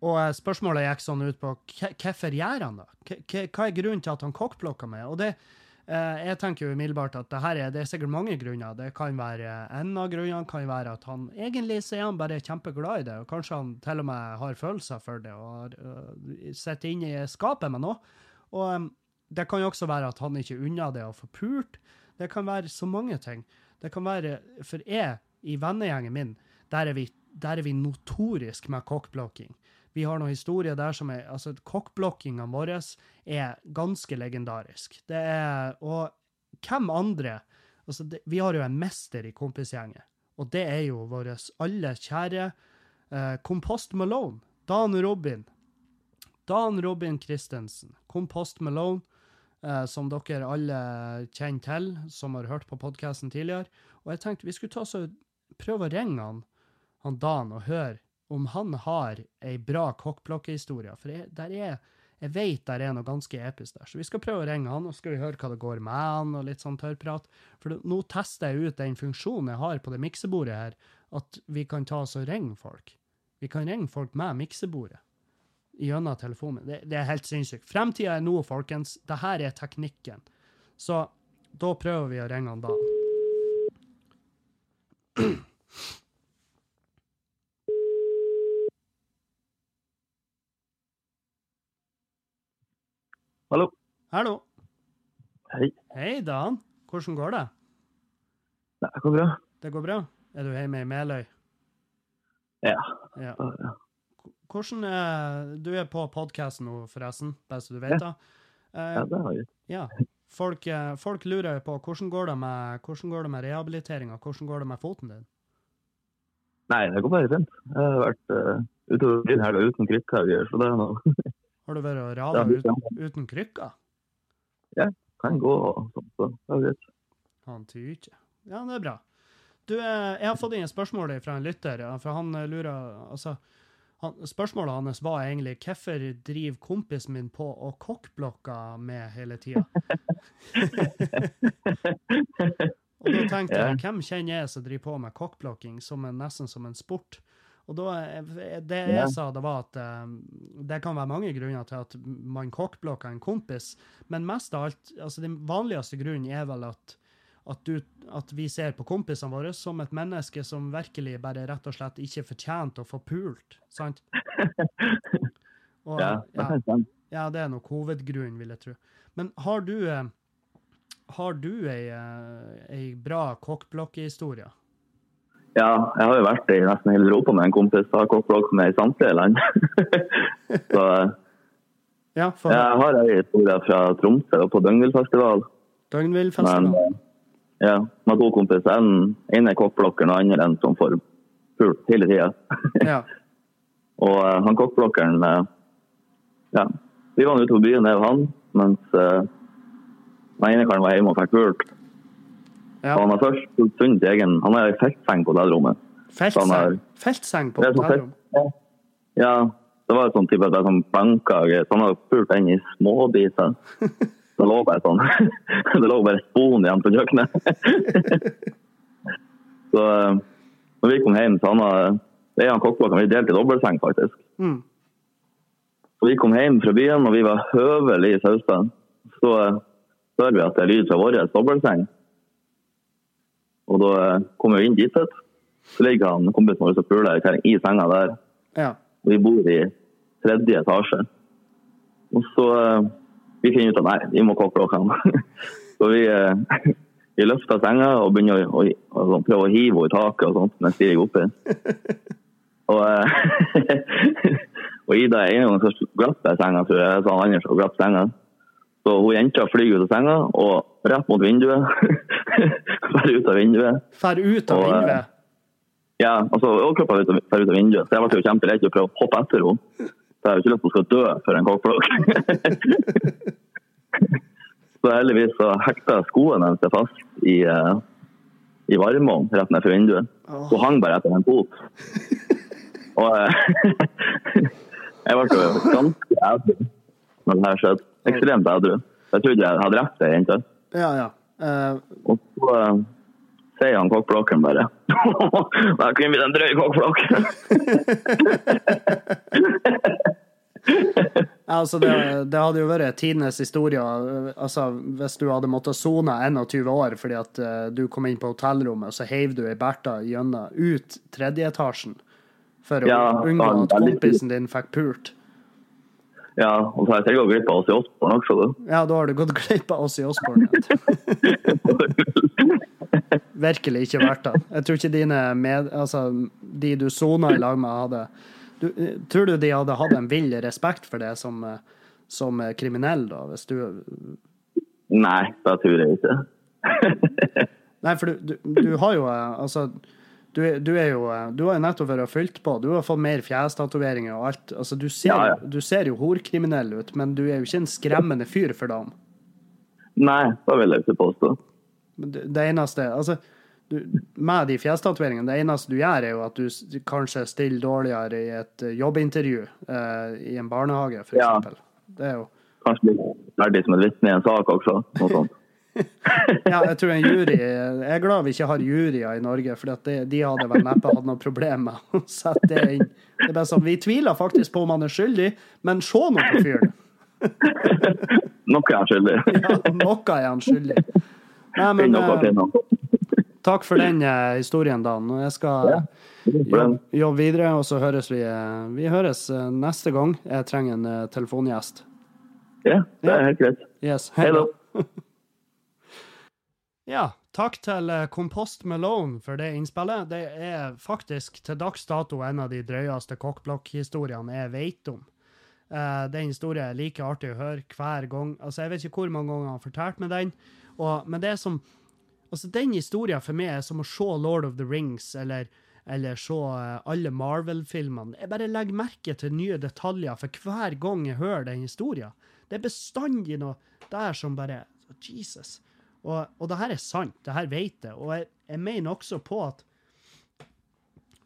A: Og eh, spørsmålet gikk sånn ut på hvorfor gjør han det? Hva er grunnen til at han kokkblokker meg? Og det, eh, jeg tenker jo umiddelbart at det her er, det er sikkert mange grunner. Det kan være En av grunnene kan være at han egentlig så er han bare kjempeglad i det, og kanskje han til og med har følelser for det og uh, sitter inne i skapet med noe. Og det kan jo også være at han ikke unner det å få pult. Det kan være så mange ting. Det kan være For jeg, i vennegjengen min, der er vi, der er vi notorisk med kokkblokking. Vi har noen historier der som er Altså, kokkblokkinga vår er ganske legendarisk. Det er Og hvem andre Altså, det, vi har jo en mester i kompisgjengen, og det er jo vår alle kjære eh, Kompost Malone. Dan Robin. Dan Robin Christensen. Kompost Malone eh, som dere alle kjenner til, som har hørt på podkasten tidligere. Og jeg tenkte vi skulle ta så prøve å ringe han, han Dan og høre om han har ei bra kokkblokkehistorie. For jeg, der er, jeg vet der er noe ganske episk der. Så vi skal prøve å ringe han, og skal vi høre hva det går med han, og litt sånn tørrprat. For nå tester jeg ut den funksjonen jeg har på det miksebordet her, at vi kan ta oss og ringe folk. Vi kan ringe folk med miksebordet gjennom telefonen. Det, det er helt sinnssykt. Fremtida er nå, folkens. Dette er teknikken. Så da prøver vi å ringe han da.
B: Hallo.
A: Hallo.
B: Hei.
A: Hei, Dan. Hvordan går det?
B: Det går bra.
A: Det går bra? Er du hjemme i Meløy?
B: Ja.
A: Ja.
B: Ja.
A: Hvordan er Du er på podkasten nå, forresten, bare så du vet det. Eh,
B: ja, det har vi.
A: ja. Folk, eh, folk lurer på hvordan går det med, hvordan går det med rehabiliteringa? Hvordan går det med foten din?
B: Nei, det går bare fint. Jeg har vært uh, utover byen helga uten krykker, så det er noe
A: Har du vært og
B: Ja, det
A: uten, uten krykker?
B: kan gå og sånt. Så det er greit.
A: Han tyr ikke. Ja, det er bra. Du, eh, jeg har fått inn et spørsmål fra en lytter, for han eh, lurer Altså, han, spørsmålet hans var egentlig hvorfor driver kompisen min på og kokkblokker med hele tida? Og da tenkte jeg, hvem kjenner jeg som driver på med kokkblokking som en, nesten som en sport? Og da, eh, det jeg sa, det var at eh, det kan være mange grunner til at man kokkblokker en kompis, men mest av alt, altså den vanligste grunnen er vel at, at, du, at vi ser på kompisene våre som et menneske som virkelig bare rett og slett ikke fortjente å få pult, sant? Og,
B: Ja,
A: ja, ja, det er nok hovedgrunnen, vil jeg tro. Men har du, eh, har du ei, ei bra kokkblokkehistorie?
B: Ja, jeg har jo vært i nesten hele Europa med en kompis har kokkblogg med i samtlige land. så
A: Ja, for
B: jeg har ei historie fra Tromsø og på Døgnvillfestival. Men
A: Døgnvillfestival.
B: eh, ja, med to kompiser. En ene er kokkblokkeren og andre en som får pult hele tida.
A: Ja.
B: Og uh, han kokkblokkeren uh, Ja, vi var ute på byen, jeg og han, mens uh, den ene karen var hjemme og fikk pult.
A: Ja.
B: Han har først funnet egen Han har ei feltseng på hotellrommet.
A: Feltseng,
B: har-
A: feltseng på
B: er sånn felt- Ja, det var et sånt type det sånn planker så han har pult den i småbiter. Det lå bare sånn Det lå bare spon igjen på kjøkkenet. Så eh, når vi kom hjem, så han har det er han kokkblokken. Vi delte dobbeltseng, faktisk.
A: Mm.
B: Så vi kom hjem fra byen, og vi var høvelig sausa. Så eh, hører vi at det er lyd fra vår dobbeltseng. Og da kom kommer vi inn dit, vet så ligger han kompisen vår og puler i- senga der.
A: Ja.
B: Og vi bor i tredje etasje. Og så eh, vi finner ut at nei, vi må kokke han. så vi, eh, vi løfter senga og begynner å, å, å, prøve å hive henne i taket og sånt mens vi ligger oppi. Og, eh, og Ida er en gang glapp senga, tror jeg. Så som glapp senga. Så hun jenta flyr ut av senga og rett mot vinduet. Fer ut av vinduet.
A: Fer ut av
B: Og, eh,
A: vinduet.
B: Ja, altså overkroppen fer ut av vinduet. Så jeg ble jo kjemperedd å prøve å hoppe etter henne. Så jeg har ikke lyst til at hun skal dø for en kåkflokk. så heldigvis så hekta skoene hennes fast i, eh, i varmen rett ned for vinduet.
A: Så
B: Hun hang bare etter en fot. Og eh, jeg ble jo ganske edru når det her skjedde. Ekstremt edru. Jeg trodde jeg hadde rett, jente.
A: Ja, ja. Uh...
B: Og så uh, sier han kokkblokken bare Der kunne vi den drøye ja,
A: altså, det, det hadde jo vært tidenes historie eh, altså, hvis du hadde måttet sone 21 år fordi at uh, du kom inn på hotellrommet, og så heiv du ei Bertha gjennom ut tredjeetasjen for å
B: Ja,
A: unngå at kompisen din fikk pult.
B: Ja, og så har jeg sikkert gått glipp av oss i Osborn også. Da.
A: Ja, da har du gått glipp av oss i Osborne. Virkelig ikke verdt det. Jeg tror ikke dine med, altså, de du sona i lag med, hadde du, Tror du de hadde hatt en vill respekt for det som, som kriminell, da? Hvis du
B: Nei, det tror jeg ikke.
A: Nei, for du, du, du har jo eh, Altså, du, du er jo eh, Du har jo nettopp vært fylt på. Du har fått mer fjestatoveringer og alt. Altså, du ser,
B: Ja, ja.
A: du ser jo horkriminell ut, men du er jo ikke en skremmende fyr for dem.
B: Nei, det vil jeg ikke påstå.
A: Det eneste Altså, du, Med de fjestatoveringene, det eneste du gjør, er jo at du kanskje stiller dårligere i et eh, jobbintervju eh, i en barnehage, for
B: Ja.
A: Det er jo
B: Kanskje litt verdig som et vitne i en sak også. Noe sånt.
A: Ja, jeg tror en jury Jeg er glad vi ikke har juryer i Norge, for at det, de hadde vel neppe hatt noe problem med å sette det inn. Det er bare sånn, Vi tviler faktisk på om han er skyldig, men se nå på fyren.
B: Noe er han skyldig.
A: Ja, noe er han skyldig. Nei, men eh, takk for den eh, historien, Dan. Jeg skal
B: Ja.
A: Jobbe, jobbe videre, og så høres vi eh, Vi høres eh, neste gang jeg trenger en telefongjest.
B: Ja, det er helt greit.
A: Yes.
B: Hei da.
A: Ja, takk til eh, Kompost Malone for det innspillet. Det er faktisk til dags dato en av de drøyeste kokkblokkhistoriene jeg vet om. Uh, den historien er like artig å høre hver gang. Altså, Jeg vet ikke hvor mange ganger han har fortalt meg den. Og, men det er som Altså, den historien for meg er som å se Lord of the Rings eller, eller se uh, alle Marvel-filmene. Jeg bare legger merke til nye detaljer for hver gang jeg hører den historien. Det er bestandig noe der som bare Jesus. Og, og det her er sant, det her vet jeg. Og jeg, jeg mener også på at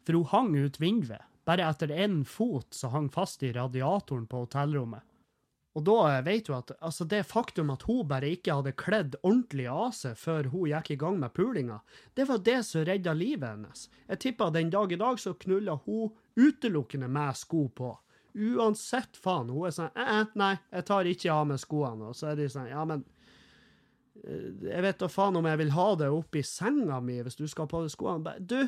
A: For hun hang ut vinduet. Bare etter én fot så hang fast i radiatoren på hotellrommet. Og da vet du at altså det faktum at hun bare ikke hadde kledd ordentlig av seg før hun gikk i gang med pulinga, det var det som redda livet hennes. Jeg tipper den dag i dag så knulla hun utelukkende med sko på. Uansett, faen. Hun er sånn eh, eh, nei, jeg tar ikke av meg skoene. Og så er de sånn, ja, men jeg vet da faen om jeg vil ha det oppi senga mi hvis du skal på deg skoene. Du,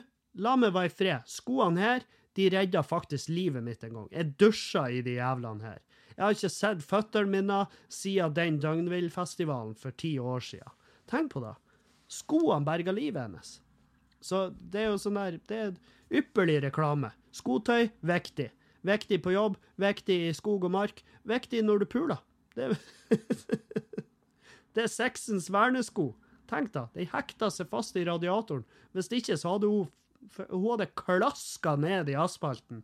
A: la meg være i fred. Skoene her, de redda faktisk livet mitt en gang. Jeg dusja i de jævlene her. Jeg har ikke sett føttene mine siden den Døgnvillfestivalen for ti år siden. Tenk på det. Skoene berga livet hennes. Så det er jo sånn der Det er ypperlig reklame. Skotøy, viktig. Viktig på jobb, viktig i skog og mark, viktig når du puler. Det, det er sexens vernesko. Tenk da, de hekta seg fast i radiatoren. Hvis ikke så hadde hun Hun hadde klaska ned i asfalten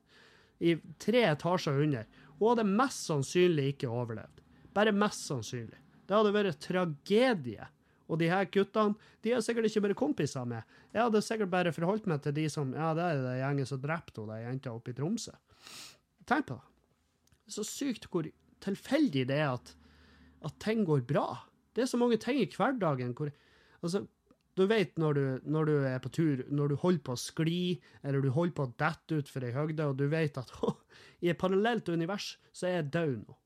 A: i tre etasjer under. Hun hadde mest sannsynlig ikke overlevd. Bare mest sannsynlig. Det hadde vært tragedie. Og de her guttene de er sikkert ikke bare kompiser med. Jeg hadde sikkert bare forholdt meg til de som Ja, det er det gjengen som drepte henne, jenta oppe i Tromsø. Tenk på det. Så sykt hvor tilfeldig det er at, at ting går bra. Det er så mange ting i hverdagen hvor Altså, du vet når du, når du er på tur, når du holder på å skli, eller du holder på å dette utfor ei høgde, og du vet at å, i et parallelt univers så er jeg død nå.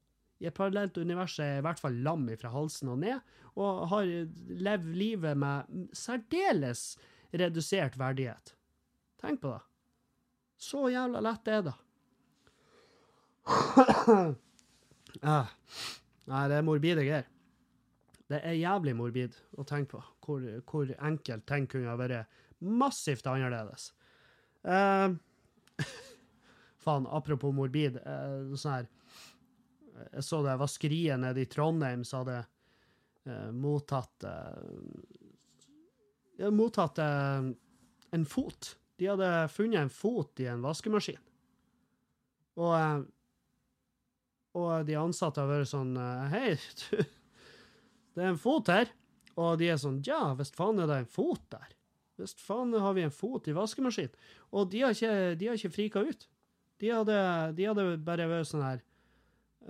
A: I et parallelt univers er jeg i hvert fall lam fra halsen og ned, og har levd livet med særdeles redusert verdighet. Tenk på det. Så jævla lett er det. ah. Nei, det er morbide greier. Det er jævlig morbid å tenke på hvor, hvor enkelt ting kunne ha vært massivt annerledes. Uh, faen, apropos morbid. Uh, sånn her Jeg så det vaskeriet nede i Trondheim som hadde uh, mottatt uh, mottatt eh, en fot. De hadde funnet en fot i en vaskemaskin. Og, eh, og de ansatte har vært sånn eh, Hei, du, det er en fot her. Og de er sånn Ja, visst faen er det en fot der. Visst faen har vi en fot i vaskemaskinen. Og de har ikke, de har ikke frika ut. De hadde, de hadde bare vært sånn her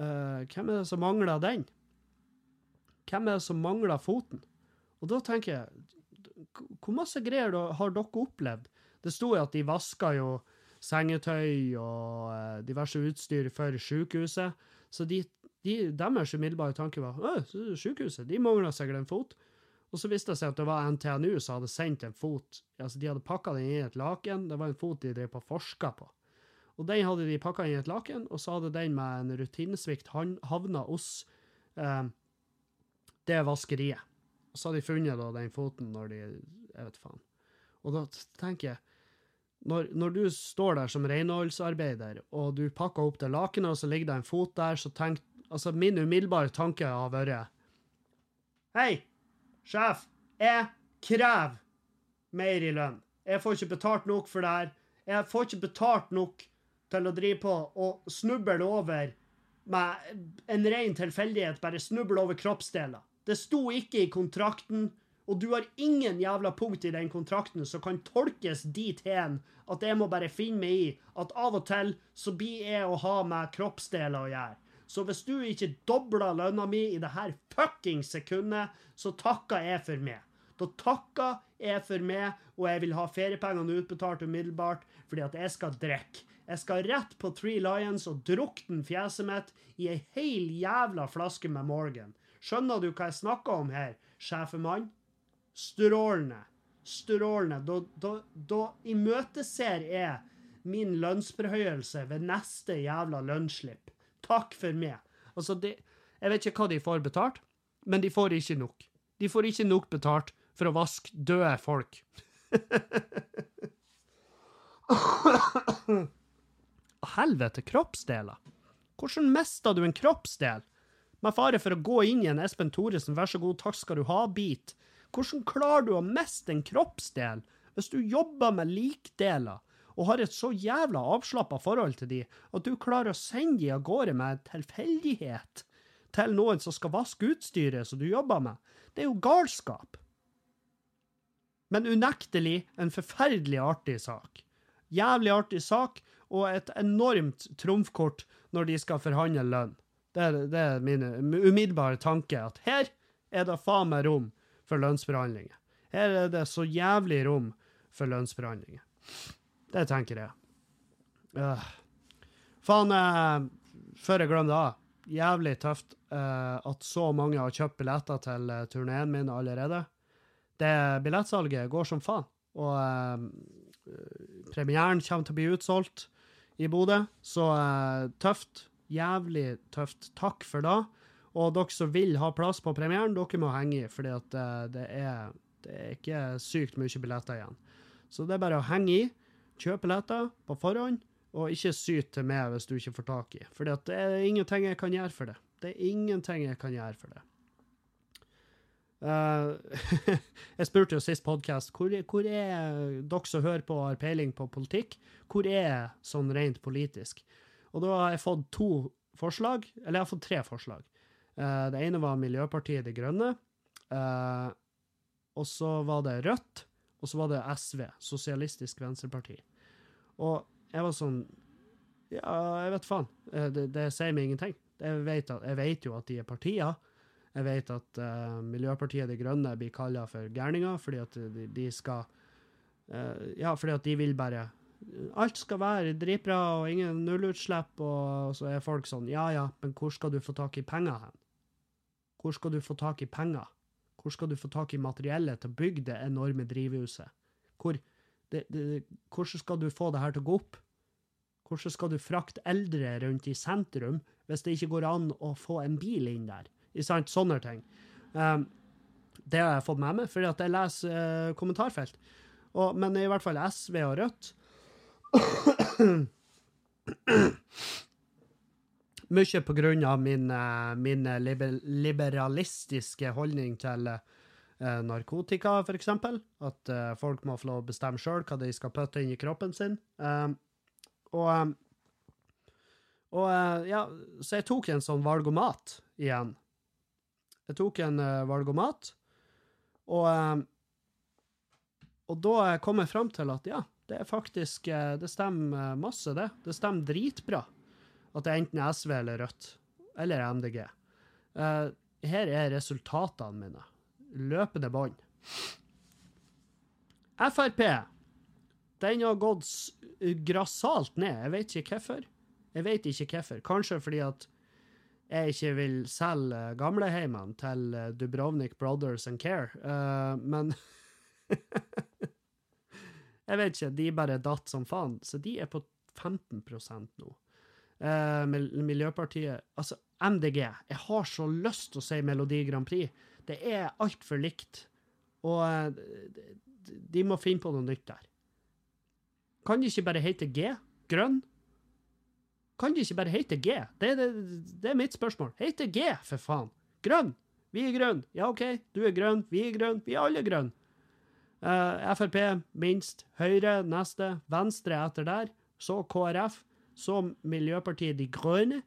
A: uh, Hvem er det som mangler den? Hvem er det som mangler foten? Og da tenker jeg Hvor masse greier har dere opplevd? Det sto jo at de vaska jo sengetøy og eh, diverse utstyr for sykehuset. Så de, de, deres umiddelbare tanke var at sykehuset de mangla sikkert en fot. Og så viste det seg at det var NTNU som hadde sendt en fot. Altså De hadde pakka den inn i et laken. Det var en fot de drev på forska på. Og den hadde de pakka i et laken, og så hadde den med en rutinesvikt havna hos eh, det vaskeriet. Og så hadde de funnet da den foten når de Jeg vet faen. Og da tenker jeg når, når du står der som renholdsarbeider, og du pakker opp det lakenet, og så ligger det en fot der, så tenk Altså, min umiddelbare tanke har vært Hei, sjef, jeg krever mer i lønn. Jeg får ikke betalt nok for det her. Jeg får ikke betalt nok til å drive på og snuble over med en ren tilfeldighet, bare snuble over kroppsdeler. Det sto ikke i kontrakten, og du har ingen jævla punkt i den kontrakten som kan tolkes dit hen at jeg må bare finne meg i at av og til så blir jeg å ha med kroppsdeler å gjøre. Så hvis du ikke dobler lønna mi i det her fuckings sekundet, så takker jeg for meg. Da takker jeg for meg, og jeg vil ha feriepengene utbetalt umiddelbart, fordi at jeg skal drikke. Jeg skal rett på Three Lions og drukne fjeset mitt i ei heil jævla flaske med Morgan. Skjønner du hva jeg snakker om her, sjefemann? Strålende. Strålende. Da, da, da imøteser jeg min lønnsforhøyelse ved neste jævla lønnsslipp. Takk for meg. Altså, det, jeg vet ikke hva de får betalt, men de får ikke nok. De får ikke nok betalt for å vaske døde folk. Helvete, kroppsdeler. Hvordan mista du en kroppsdel? Med fare for å gå inn i en Espen Thoresen, vær så god, takk skal du ha-bit. Hvordan klarer du å miste en kroppsdel hvis du jobber med likdeler og har et så jævla avslappa forhold til de at du klarer å sende de av gårde med en tilfeldighet til noen som skal vaske utstyret som du jobber med? Det er jo galskap. Men unektelig en forferdelig artig sak. Jævlig artig sak, og et enormt trumfkort når de skal forhandle lønn. Det er, det er min umiddelbare tanke, at her er det faen meg rom for lønnsforhandlinger. Her er det så jævlig rom for lønnsforhandlinger. Det tenker jeg. Uh. Faen, uh, før jeg glemmer det av. Jævlig tøft uh, at så mange har kjøpt billetter til uh, turneen min allerede. Det Billettsalget går som faen. Og premieren kommer til å bli utsolgt i Bodø. Så tøft. Jævlig tøft. Takk for det. Og dere som vil ha plass på premieren, dere må henge i, fordi at det det er ikke sykt mye billetter igjen. Så det er bare å henge i. Kjøp billetter på forhånd, og ikke syt til meg hvis du ikke får tak i. For det er ingenting jeg kan gjøre for det. Det er ingenting jeg kan gjøre for det. Uh, jeg spurte jo sist podkast hvor, hvor er dere som hører på og har peiling på politikk, hvor er sånn rent politisk? Og da har jeg fått to forslag, eller jeg har fått tre forslag. Uh, det ene var Miljøpartiet De Grønne. Uh, og så var det Rødt. Og så var det SV, Sosialistisk Venstreparti. Og jeg var sånn Ja, jeg vet faen. Det, det sier meg ingenting. Jeg vet, at, jeg vet, jo at de er partier. Jeg vet at uh, Miljøpartiet De Grønne blir kalla for gærninger fordi at de, de skal uh, Ja, fordi at de vil bare Alt skal være dritbra og ingen nullutslipp, og så er folk sånn Ja ja, men hvor skal du få tak i penger hen? Hvor skal du få tak i penger? Hvor skal du få tak i materiellet til å bygge det enorme drivhuset? Hvor, det, det, hvordan skal du få det her til å gå opp? Hvordan skal du frakte eldre rundt i sentrum hvis det ikke går an å få en bil inn der? I? Sånne ting. Um, det har jeg fått med meg, fordi at jeg leser uh, kommentarfelt. Og, men i hvert fall SV og Rødt Mye på grunn av min, uh, min liber liberalistiske holdning til uh, narkotika, for eksempel. At uh, folk må få lov å bestemme sjøl hva de skal putte inn i kroppen sin. Um, og, um, og ja, så jeg tok en sånn valgomat igjen. Jeg tok en valgomat, og, um, og da kom jeg fram til at ja, det er faktisk Det stemmer masse, det. Det stemmer dritbra at det er enten SV eller Rødt. Eller MDG. Uh, her er resultatene mine. Løpende bånd. Frp. Den har gått grassat ned. Jeg vet ikke hvorfor. Jeg vet ikke hvorfor. Kanskje fordi at jeg ikke vil selge gamleheimene til Dubrovnik Brothers and Care, uh, men Jeg vet ikke, de bare datt som faen, så de er på 15% nå. Uh, Miljøpartiet Altså, MDG. Jeg har så lyst til å si Melodi Grand Prix. Det er altfor likt. Og uh, de må finne på noe nytt der. Kan de ikke bare hete G? Grønn? Kan de ikke bare hete G? Det, det, det er mitt spørsmål. Hete G, for faen! Grønn! Vi er grønn. Ja, OK, du er grønn, vi er grønn, vi er alle grønn. Uh, Frp minst. Høyre neste. Venstre etter der. Så KrF så Miljøpartiet De Grønne.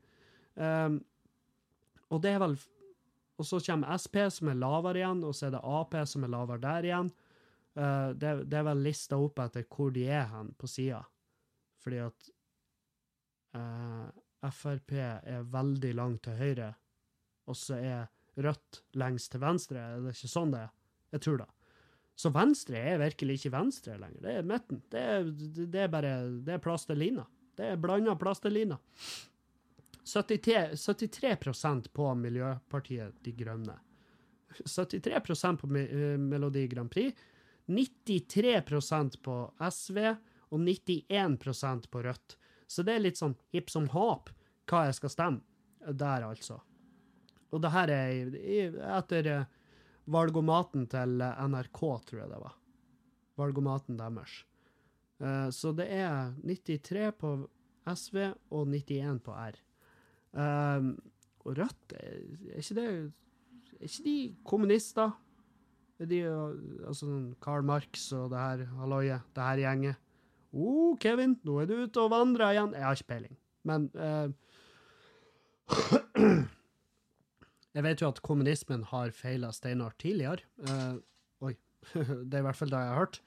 A: Um, og det er vel og så kommer SP, som er lavere igjen, og så er det Ap, som er lavere der igjen. Uh, det, det, er vel lista opp etter hvor de er hen på sida. Fordi at uh, Frp er veldig langt til høyre, og så er Rødt lengst til venstre. Er det ikke sånn det er? Jeg tror det. Så venstre er virkelig ikke venstre lenger. Det er midten. Det er, det er bare det er plastelina. Det er blanda plastelina. 73, 73 på Miljøpartiet De Grønne. 73% på eh, Melodi Grand Prix. 93% på SV og 91% på Rødt. Så det er litt sånn hipp som håp hva jeg skal stemme der, altså. Og det her er etter eh, valgomaten til NRK, tror jeg det var. Valgomaten deres. Uh, så det er 93 på SV og 91 på R. Uh, og Rødt, er, ikke det Er ikke de kommunister? Er de altså Karl Marx og det her halloiet, det her gjenget? Å, oh, Kevin, nå er du ute og vandrer igjen. Jeg har ikke peiling. Men uh, Jeg vet jo at kommunismen har feila steinar tidligere. Uh, oi. det er i hvert fall det jeg har hørt.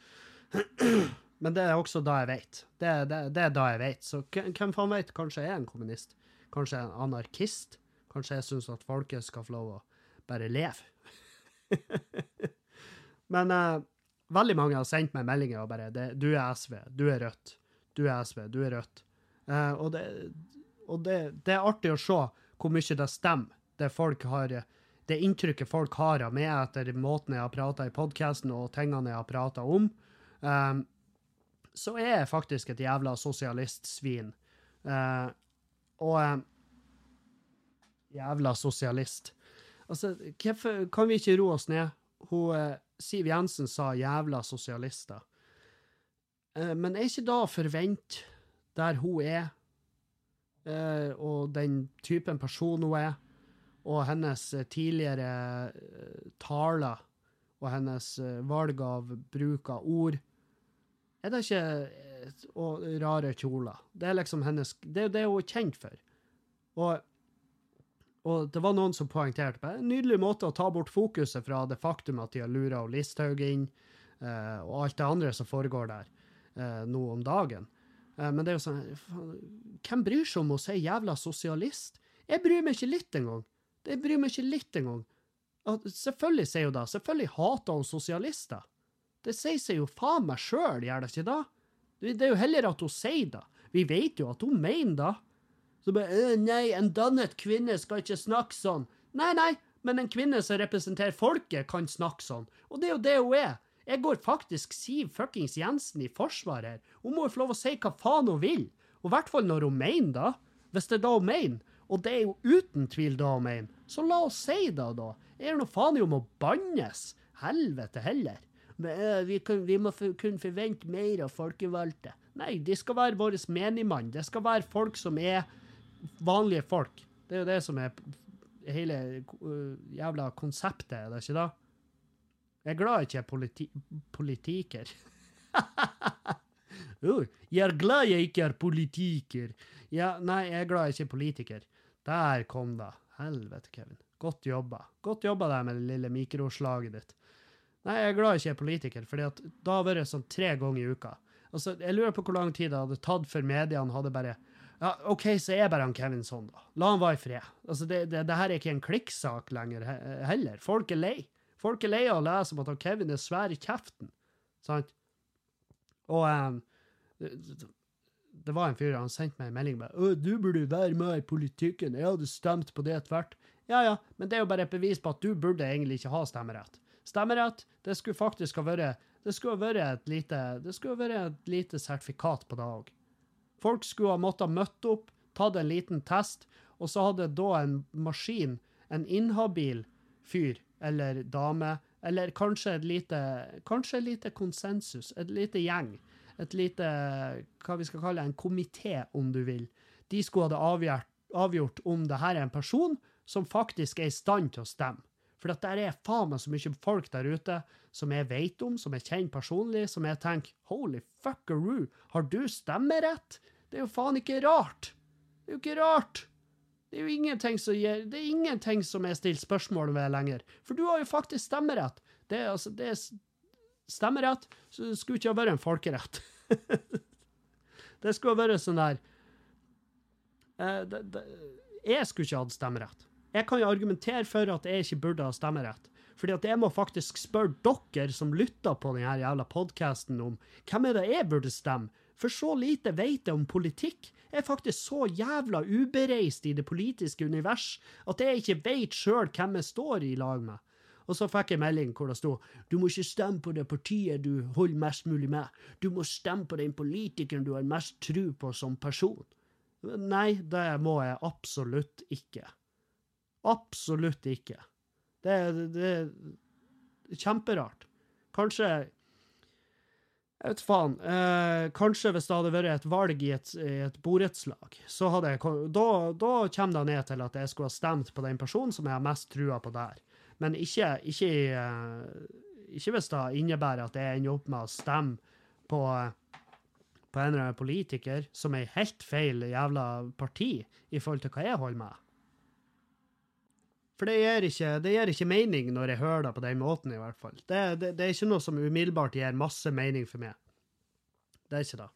A: Men det er også da jeg vet. Det, det, det er da jeg vet. Så hvem faen vet? Kanskje jeg er en kommunist? Kanskje jeg er en anarkist? Kanskje jeg syns at folket skal få lov å bare leve? Men uh, veldig mange har sendt meg meldinger og bare det, 'Du er SV. Du er Rødt. Du er SV. Du er Rødt.' Uh, og det, og det, det er artig å se hvor mye det stemmer det folk har det inntrykket folk har av meg etter måten jeg har prata i podkasten og tingene jeg har prata om, um, så er jeg faktisk et jævla sosialistsvin. Uh, og uh, Jævla sosialist. Altså, hvorfor kan vi ikke roe oss ned? Hun, uh, Siv Jensen sa 'jævla sosialister'. Men er ikke da å forvente, der hun er, og den typen person hun er, og hennes tidligere taler og hennes valg av bruk av ord Er det ikke Og rare kjoler. Det er liksom hennes Det det er kjent for. Og, og det var noen som poengterte på en nydelig måte å ta bort fokuset fra det faktum at de har lura Listhaug inn, eh, og alt det andre som foregår der eh, nå om dagen. Eh, men det er jo sånn Hvem bryr seg om å si jævla sosialist? Jeg bryr meg ikke litt engang. Jeg bryr meg ikke litt engang. Selvfølgelig sier hun det. Selvfølgelig hater hun sosialister. Det sier seg jo faen meg sjøl, gjør det ikke da? Det er jo heller at hun sier det. Vi vet jo at hun mener det. Så bare Nei, en dannet kvinne skal ikke snakke sånn. Nei, nei, men en kvinne som representerer folket, kan snakke sånn. Og det er jo det hun er. Jeg går faktisk Siv fuckings Jensen i forsvar her. Hun må jo få lov å si hva faen hun vil. Og i hvert fall når hun mener det. Hvis det er da hun mener. Og det er jo uten tvil da hun mener. Så la oss si det, da. Er det noe faen i om å bannes? Helvete heller. Uh, vi, kan, vi, må kunne forvente mer av folkevalgte. Nei, de skal være vår menigmann. Det skal være folk som er vanlige folk. Det er jo det som er hele uh, jævla konseptet, er det ikke da? Jeg er glad jeg ikke er politi politiker. uh, jeg er glad jeg ikke er politiker. Ja, nei, jeg er glad jeg ikke er politiker. Der kom det. Helvete, Kevin. Godt jobba. Godt jobba der med det lille mikroslaget ditt. Nei, jeg er glad jeg ikke er politiker, for da har det vært sånn tre ganger i uka. Altså, Jeg lurer på hvor lang tid det hadde tatt før mediene hadde bare ja, OK, så er bare han Kevin sånn, da. La han være i fred. Altså, det, det, det, her er ikke en klikksak lenger heller. Folk er lei. Folk er lei av å lese om at han Kevin er svær i kjeften. Sant? Og um, det var en fyr han sendte meg en melding med 'Du burde være med i politikken. Jeg hadde stemt på det tvert.' Ja ja, men det er jo bare et bevis på at du burde egentlig ikke ha stemmerett. Stemmerett, det skulle faktisk ha vært det skulle vært et lite, det skulle vært et lite sertifikat på det òg. Folk skulle ha måttet møtt opp, tatt en liten test, og så hadde da en maskin, en inhabil fyr eller dame, eller kanskje et lite, kanskje et lite konsensus, et lite gjeng, et lite Hva vi skal kalle en komité, om du vil. De skulle ha avgjort, avgjort om det her er en person som faktisk er i stand til å stemme. For at der er faen meg så mye folk der ute som jeg vet om, som jeg kjenner personlig, som jeg tenker holy fuckeroo, har du stemmerett? Det er jo faen ikke rart. Det er jo ikke rart. Det er jo ingenting som, gir, det er ingenting som jeg stiller spørsmål ved lenger. For du har jo faktisk stemmerett. Det, er altså, det er stemmerett, så det skulle ikke ha vært en folkerett. det skulle ha vært sånn der eh, det, det, Jeg skulle ikke hatt stemmerett. Jeg kan jo argumentere for at jeg ikke burde ha stemmerett. Fordi at jeg må faktisk spørre dere som lytter på denne jævla podkasten, om hvem er det jeg burde stemme? For så lite vet jeg om politikk. Jeg er faktisk så jævla ubereist i det politiske univers at jeg ikke vet sjøl hvem jeg står i lag med. Og så fikk jeg melding hvor det sto du må ikke stemme på det partiet du holder mest mulig med. Du må stemme på den politikeren du har mest tro på som person. Nei, det må jeg absolutt ikke. Absolutt ikke. Det, det, det er kjemperart. Kanskje Jeg vet faen. Eh, kanskje hvis det hadde vært et valg i et, i et borettslag, så hadde jeg Da, da kommer det ned til at jeg skulle ha stemt på den personen som jeg har mest trua på der. Men ikke, ikke, eh, ikke hvis det innebærer at jeg ender opp med å stemme på på en eller annen politiker som er helt feil jævla parti i forhold til hva jeg holder med. For det gir ikke, det gir ikke mening når jeg hører det på den måten, i hvert fall. Det, det, det er ikke noe som umiddelbart gir masse mening for meg. Det er ikke det.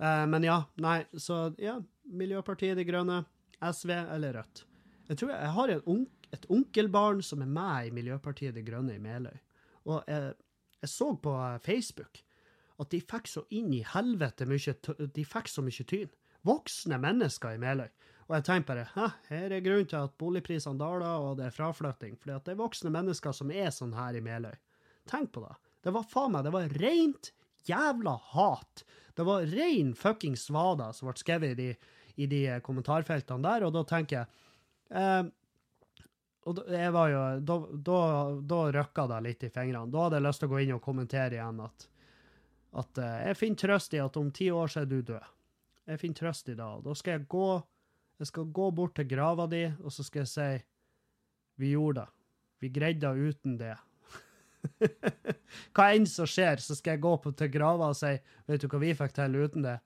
A: Uh, men ja, nei, så ja, Miljøpartiet De Grønne, SV eller Rødt. Jeg tror jeg har en onk, et onkelbarn som er med i Miljøpartiet De Grønne i Meløy. Og jeg, jeg så på eh, Facebook at de fikk så inn i helvete mye De fikk så mye tyn. Voksne mennesker i Meløy. Og jeg tenkte bare hæ, her er grunnen til at boligprisene daler, og det er fraflytting. Fordi det er voksne mennesker som er sånn her i Meløy. Tenk på det. Det var faen meg, det var rent jævla hat. Det var rein fucking svada som ble skrevet i de, i de kommentarfeltene der, og da tenker jeg eh, og jeg var jo, da, da, da røkka det litt i fingrene. Da hadde jeg lyst til å gå inn og kommentere igjen at, at eh, jeg finner trøst i at om ti år så er du død. Jeg finner trøst i det. Da skal jeg gå jeg skal gå bort til grava di, og så skal jeg si vi gjorde det. Vi greide det uten det. hva enn som skjer, så skal jeg gå på til grava og si vet du hva vi fikk til uten det?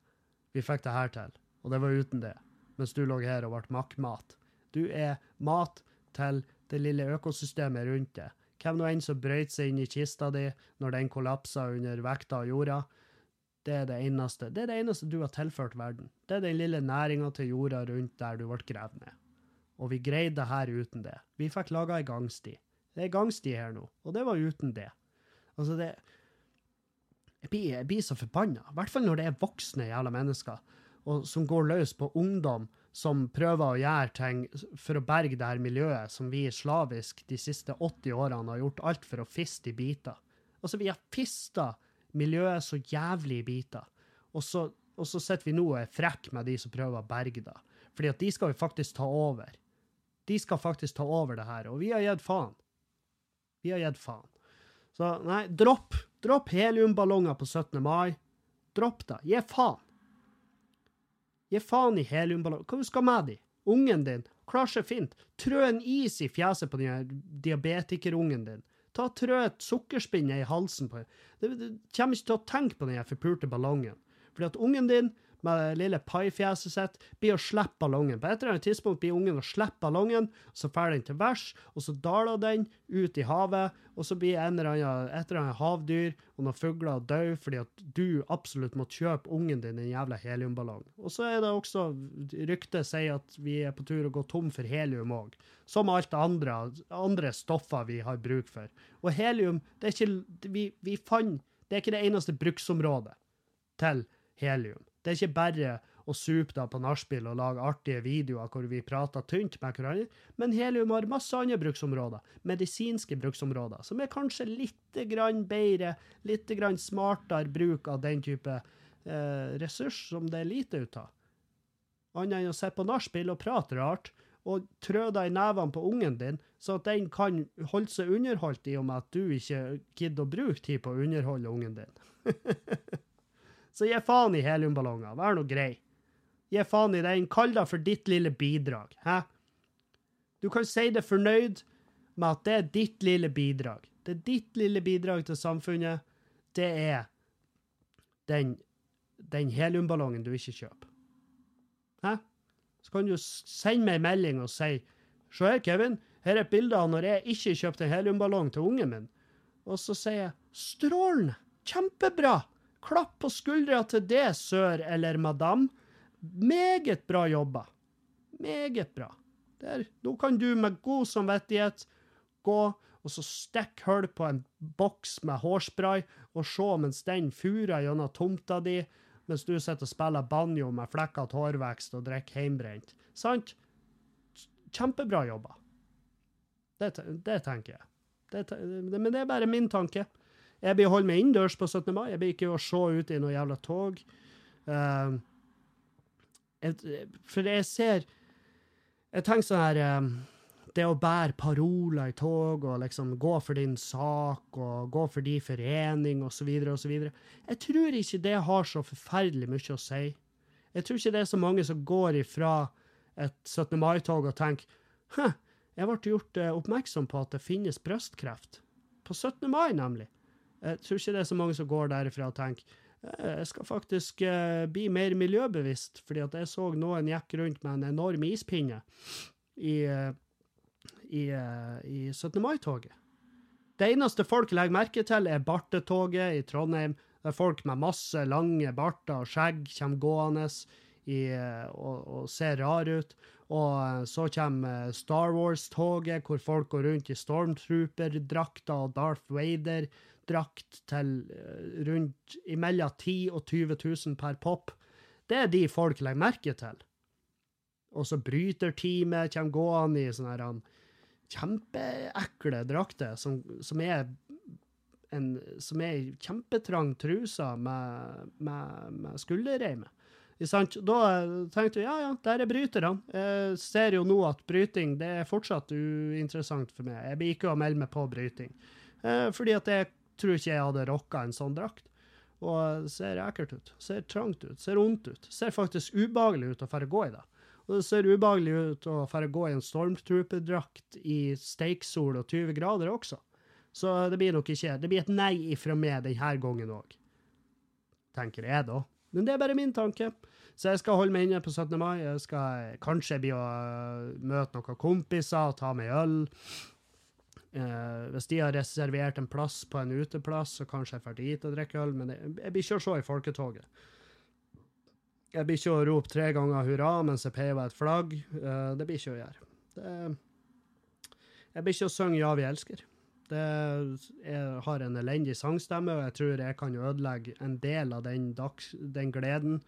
A: Vi fikk det her til, og det var uten det. Mens du lå her og ble makkmat. Du er mat til det lille økosystemet rundt deg. Hvem nå enn som brøyt seg inn i kista di når den kollapsa under vekta av jorda, det er det eneste Det er det eneste du har tilført verden. Det er den lille næringa til jorda rundt der du ble gravd ned. Og vi greide det her uten det. Vi fikk laga ei gangsti. Det er gangsti her nå, og det var uten det. Altså, det Jeg blir, jeg blir så forbanna. I hvert fall når det er voksne jævla mennesker og som går løs på ungdom som prøver å gjøre ting for å berge det her miljøet som vi slavisk de siste 80 årene har gjort alt for å fiste i biter. Altså, vi har fista miljøet så jævlig i biter. Og så, og sitter vi nå og er frekke med de som prøver å berge det. Fordi at de skal jo faktisk ta over. De skal faktisk ta over det her, og vi har gitt faen. Vi har gitt faen. Så nei, dropp. Dropp heliumballonger på 17. mai. Dropp det. Gi faen. Gi faen i heliumballonger. Hva du skal med de? Ungen din klarer seg fint. Trø en is i fjeset på den her diabetikerungen din. Ta Trø et sukkerspinn i halsen på den. Du kommer ikke til å tenke på den forpulte ballongen. Fordi at ungen din med det lille paifjeset sitt blir å slippe ballongen. På et eller annet tidspunkt blir ungen å slippe ballongen, så drar den til værs, og så daler den ut i havet, og så blir en eller annen, et eller annet havdyr og noen fugler døde fordi at du absolutt må kjøpe ungen din en jævla heliumballong. Og så er det også Ryktet sier at vi er på tur å gå tom for helium òg. Som alt andre, andre stoffer vi har bruk for. Og helium, det er ikke Vi, vi fant Det er ikke det eneste bruksområdet til helium. Det er ikke bare å supe det på nachspiel og lage artige videoer hvor vi prater tynt med hverandre, men helium har masse andre bruksområder, medisinske bruksområder, som er kanskje litt grann bedre, litt grann smartere bruk av den type eh, ressurs som det er lite ut av. Annet enn å sitte på nachspiel og prate rart, og trø deg i nevene på ungen din, så at den kan holde seg underholdt i og med at du ikke gidder å bruke tid på å underholde ungen din. Så gi faen i heliumballonger. Vær nå grei. Gi faen i den. Kall det for ditt lille bidrag. Hæ? Du kan si det fornøyd med at det er ditt lille bidrag. Det er ditt lille bidrag til samfunnet. Det er den, den heliumballongen du ikke kjøper. Hæ? Så kan du sende meg en melding og si Se her, Kevin. Her er et bilde av når jeg ikke kjøpte en heliumballong til ungen min. Og så sier jeg strålende. Kjempebra. Klapp på skuldra til det, sør eller madam. Meget bra jobba. Meget bra. Der. Nå kan du med god samvittighet gå og så stikke hull på en boks med hårspray og se mens den furer gjennom tomta di, mens du sitter og spiller banjo med flekkete hårvekst og drikker heimbrent. Sant? Kjempebra jobba. Det, det tenker jeg. Det, det, men det er bare min tanke. Jeg blir holdt meg innendørs på 17. mai. Jeg blir ikke å se ut i noe jævla tog. Uh, for jeg ser Jeg tenker sånn her eh, Det å bære paroler i tog og liksom gå for din sak og gå for din forening osv. osv. Jeg tror ikke det har så forferdelig mye å si. Jeg tror ikke det er så mange som går ifra et 17. mai-tog og tenker Hæ, jeg ble gjort eh, oppmerksom på at det finnes brystkreft. På 17. mai, nemlig. Jeg tror ikke det er så mange som går derifra og tenker «Eh, jeg skal faktisk eh, bli mer miljøbevisst, fordi at jeg så noen gikk rundt med en enorm ispinne i, eh, i, i 17. mai-toget. Det eneste folk legger merke til, er bartetoget i Trondheim, der folk med masse lange barter og skjegg kommer gående i, og, og ser rare ut. Og så kommer Star Wars-toget, hvor folk går rundt i Stormtrooper-drakter og Darth Vader-drakt til eh, rundt imellom 10 og 20 000 per pop. Det er de folk legger merke til. Og så bryter teamet, kommer gående i sånne her, um, kjempeekle drakter som, som er en som er kjempetrang truse med, med, med skulderreime. Da eh, tenkte jeg ja, ja, der er bryterne. Jeg ser jo nå at bryting det er fortsatt uinteressant for meg. Jeg blir ikke å melde meg på bryting. Eh, fordi at jeg tror ikke jeg hadde rocka en sånn drakt. Og ser ekkelt ut. Ser trangt ut. Ser vondt ut. Ser faktisk ubehagelig ut å dra gå i det. Og det ser ubehagelig ut å dra gå i en stormtrooper-drakt i steiksol og 20 grader også. Så det blir nok ikke Det blir et nei ifra meg denne gangen òg. Tenker jeg, da. Men det er bare min tanke. Så jeg skal holde meg inne på 17. mai. Jeg skal kanskje bli å møte noen kompiser og ta meg øl. Eh, hvis de har reservert en plass på en uteplass, så kanskje jeg drar dit og drikker øl. Men jeg, jeg blir ikke å se i folketoget. Jeg blir ikke å rope tre ganger hurra mens jeg peiver et flagg. Uh, det blir ikke å gjøre. Det, jeg blir ikke å synge Ja, vi elsker. Det, jeg har en elendig sangstemme, og jeg tror jeg kan ødelegge en del av den, dags, den gleden.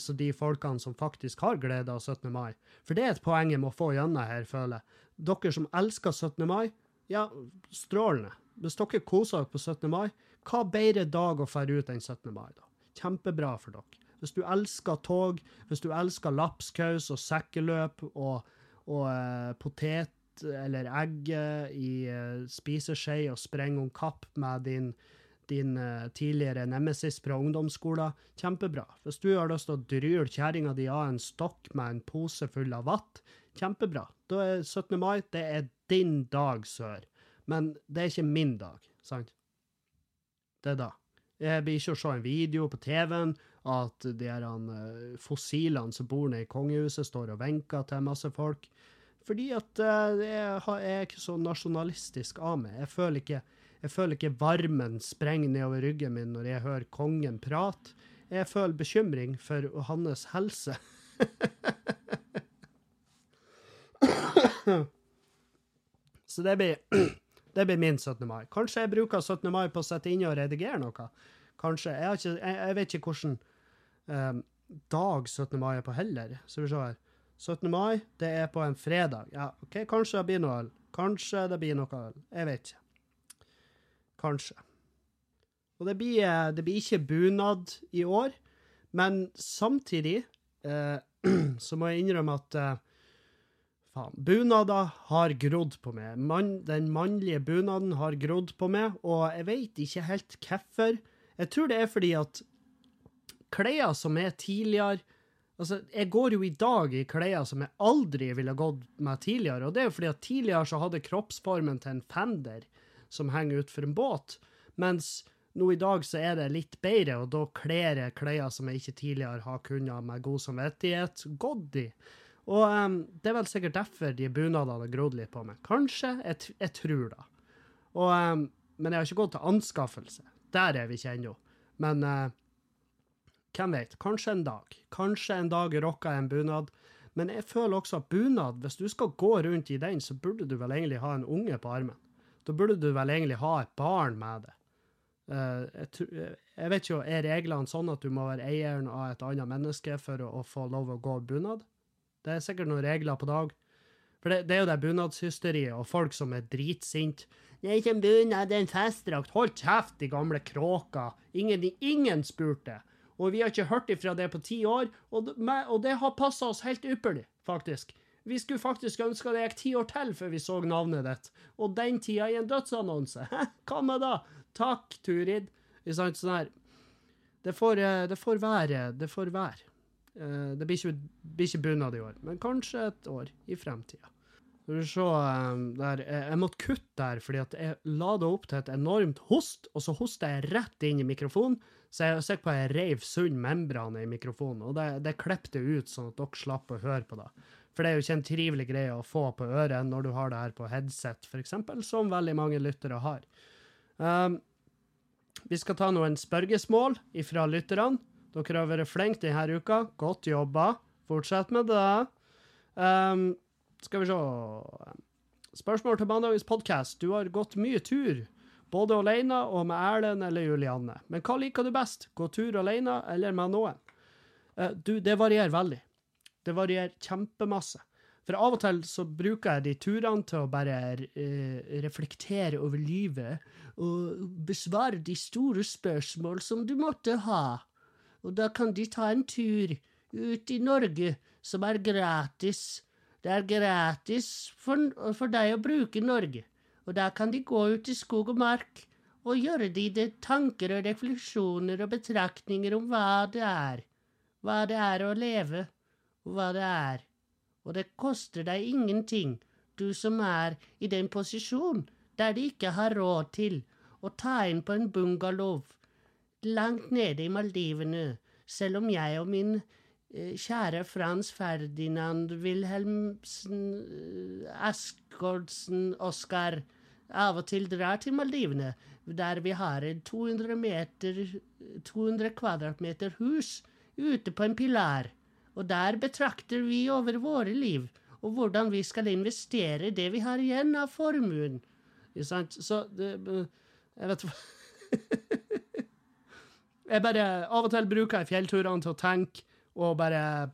A: Så de folkene som faktisk har glede av 17. mai. For det er et poeng jeg må få gjennom her, føler jeg. Dere som elsker 17. mai, ja, strålende. Hvis dere koser dere på 17. mai, hva bedre dag å fære ut enn 17. mai, da? Kjempebra for dere. Hvis du elsker tog, hvis du elsker lapskaus og sekkeløp og, og eh, potet eller egg eh, i eh, spiseskje og sprenge om kapp med din, din eh, tidligere nemesis fra ungdomsskolen, kjempebra. Hvis du har lyst til å dryle kjerringa di av en stokk med en pose full av vatt, kjempebra. Da er 17. mai det er din dag, sør. Men det er ikke min dag, sant? Det er da. Jeg blir ikke å se en video på TV-en at de her eh, fossilene som bor nede i kongehuset, står og venker til masse folk. Fordi at eh, jeg, jeg er ikke så nasjonalistisk av meg. Jeg føler ikke, jeg føler ikke varmen sprenger nedover ryggen min når jeg hører kongen prate. Jeg føler bekymring for hans helse. Så det blir, det blir min 17. mai. Kanskje jeg bruker 17. mai på å sette inn og redigere noe. Kanskje. Jeg, ikke, jeg, jeg vet ikke hvilken um, dag 17. mai er på heller. Så vi ser her. 17. mai, det er på en fredag. Ja, OK, kanskje det blir noe øl. Kanskje det blir noe øl. Jeg vet ikke. Kanskje. Og det blir, eh, det blir ikke bunad i år, men samtidig eh, så må jeg innrømme at eh, faen, bunader har grodd på meg. Man, den mannlige bunaden har grodd på meg, og jeg vet ikke helt hvorfor. Jeg tror det er fordi at klær som er tidligere Altså, jeg går jo i dag i klær som jeg aldri ville gått med tidligere, og det er jo fordi at tidligere så hadde kroppsformen til en fender som henger utfor en båt, mens nå i dag så er det litt bedre, og da kler jeg klær som jeg ikke tidligere har kunnet med god samvittighet gått i. Og um, det er vel sikkert derfor de bunadene har grodd litt på meg. Kanskje. Jeg, jeg tror da. Og, um, men jeg har ikke gått til anskaffelse. Der er vi ikke ennå. Men uh, hvem vet? Kanskje en dag. Kanskje en dag rocker jeg en bunad. Men jeg føler også at bunad, hvis du skal gå rundt i den, så burde du vel egentlig ha en unge på armen. Da burde du vel egentlig ha et barn med det. Eh, jeg, vet ikke, er reglene sånn at du må være eieren av et annet menneske for å få lov å gå bunad? Det er sikkert noen regler på dag. For det, det er jo det bunadshysteriet, og folk som er dritsinte. Det er ikke en bunad, det er en festdrakt. Hold kjeft, de gamle kråker. Ingen, ingen spurte. Og vi har ikke hørt ifra det på ti år, og, og det har passa oss helt ypperlig, faktisk. Vi skulle faktisk ønske det gikk ti år til før vi så navnet ditt, og den tida i en dødsannonse. Hæ? Hva med da? Takk, Turid. Ikke sant, sånn her. Det får, eh, det får være, det får være. Eh, Det blir ikke, blir ikke bunad i år, men kanskje et år i fremtida. Skal vi se eh, der. Jeg måtte kutte der, fordi at jeg det opp til et enormt host, og så hosta jeg rett inn i mikrofonen, så jeg er sikker på at jeg reiv sund membrane i mikrofonen, og det, det klippet ut sånn at dere slapp å høre på det. For det er jo ikke en trivelig greie å få på øret når du har det her på headset, eksempel, som veldig mange lyttere har. Um, vi skal ta noen spørgesmål ifra lytterne. Dere har vært flinke denne uka. Godt jobba. Fortsett med det. Um, skal vi se Spørsmål til mandagens podkast. Du har gått mye tur, både alene og med Erlend eller Julianne. Men hva liker du best? Gå tur alene eller med noen? Uh, du, det varierer veldig. Det varierer kjempemasse. For av og til så bruker jeg de turene til å bare uh, reflektere over livet og besvare de store spørsmål som du måtte ha. Og da kan de ta en tur ut i Norge som er gratis. Det er gratis for, for deg å bruke Norge. Og da kan de gå ut i skog og mark og gjøre de tanker og refleksjoner og betraktninger om hva det er. Hva det er å leve, og hva det er. Og det koster deg ingenting, du som er i den posisjon der de ikke har råd til å ta inn på en bungalow langt nede i Maldivene, selv om jeg og min eh, kjære Frans Ferdinand Wilhelmsen eh, Asgårdsen Oskar av og til drar til Maldivene, der vi har et 200 meter 200 kvadratmeter hus ute på en pilar. Og der betrakter vi over våre liv, og hvordan vi skal investere det vi har igjen av formuen. Så det, Jeg vet hva Jeg bare Av og til bruker jeg fjellturene til å tenke og bare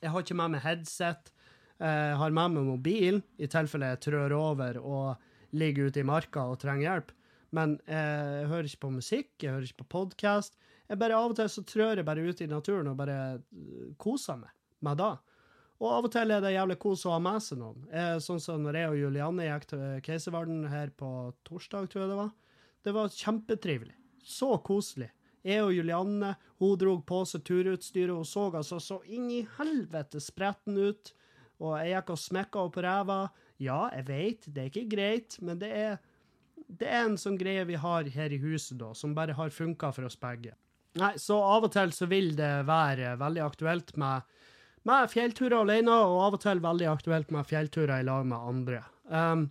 A: Jeg har ikke med meg headset. Jeg har med meg mobil i tilfelle jeg trør over og ligger ute i marka og trenger hjelp. Men jeg hører ikke på musikk, jeg hører ikke på podkast. Bare Av og til så trør jeg bare ut i naturen og bare øh, koser meg med det. Og av og til er det jævlig kos å ha med seg noen. Jeg, sånn som når jeg og Julianne gikk til Keiservarden her på torsdag, tror jeg det var. Det var kjempetrivelig. Så koselig. Jeg og Julianne, hun dro på seg turutstyret, hun så altså så inn i helvete spretten ut. Og jeg gikk og smekka henne på ræva. Ja, jeg vet, det er ikke greit, men det er, det er en sånn greie vi har her i huset, da, som bare har funka for oss begge. Nei, så av og til så vil det være veldig aktuelt med, med fjellturer alene, og av og til veldig aktuelt med fjellturer i lag med andre. Um,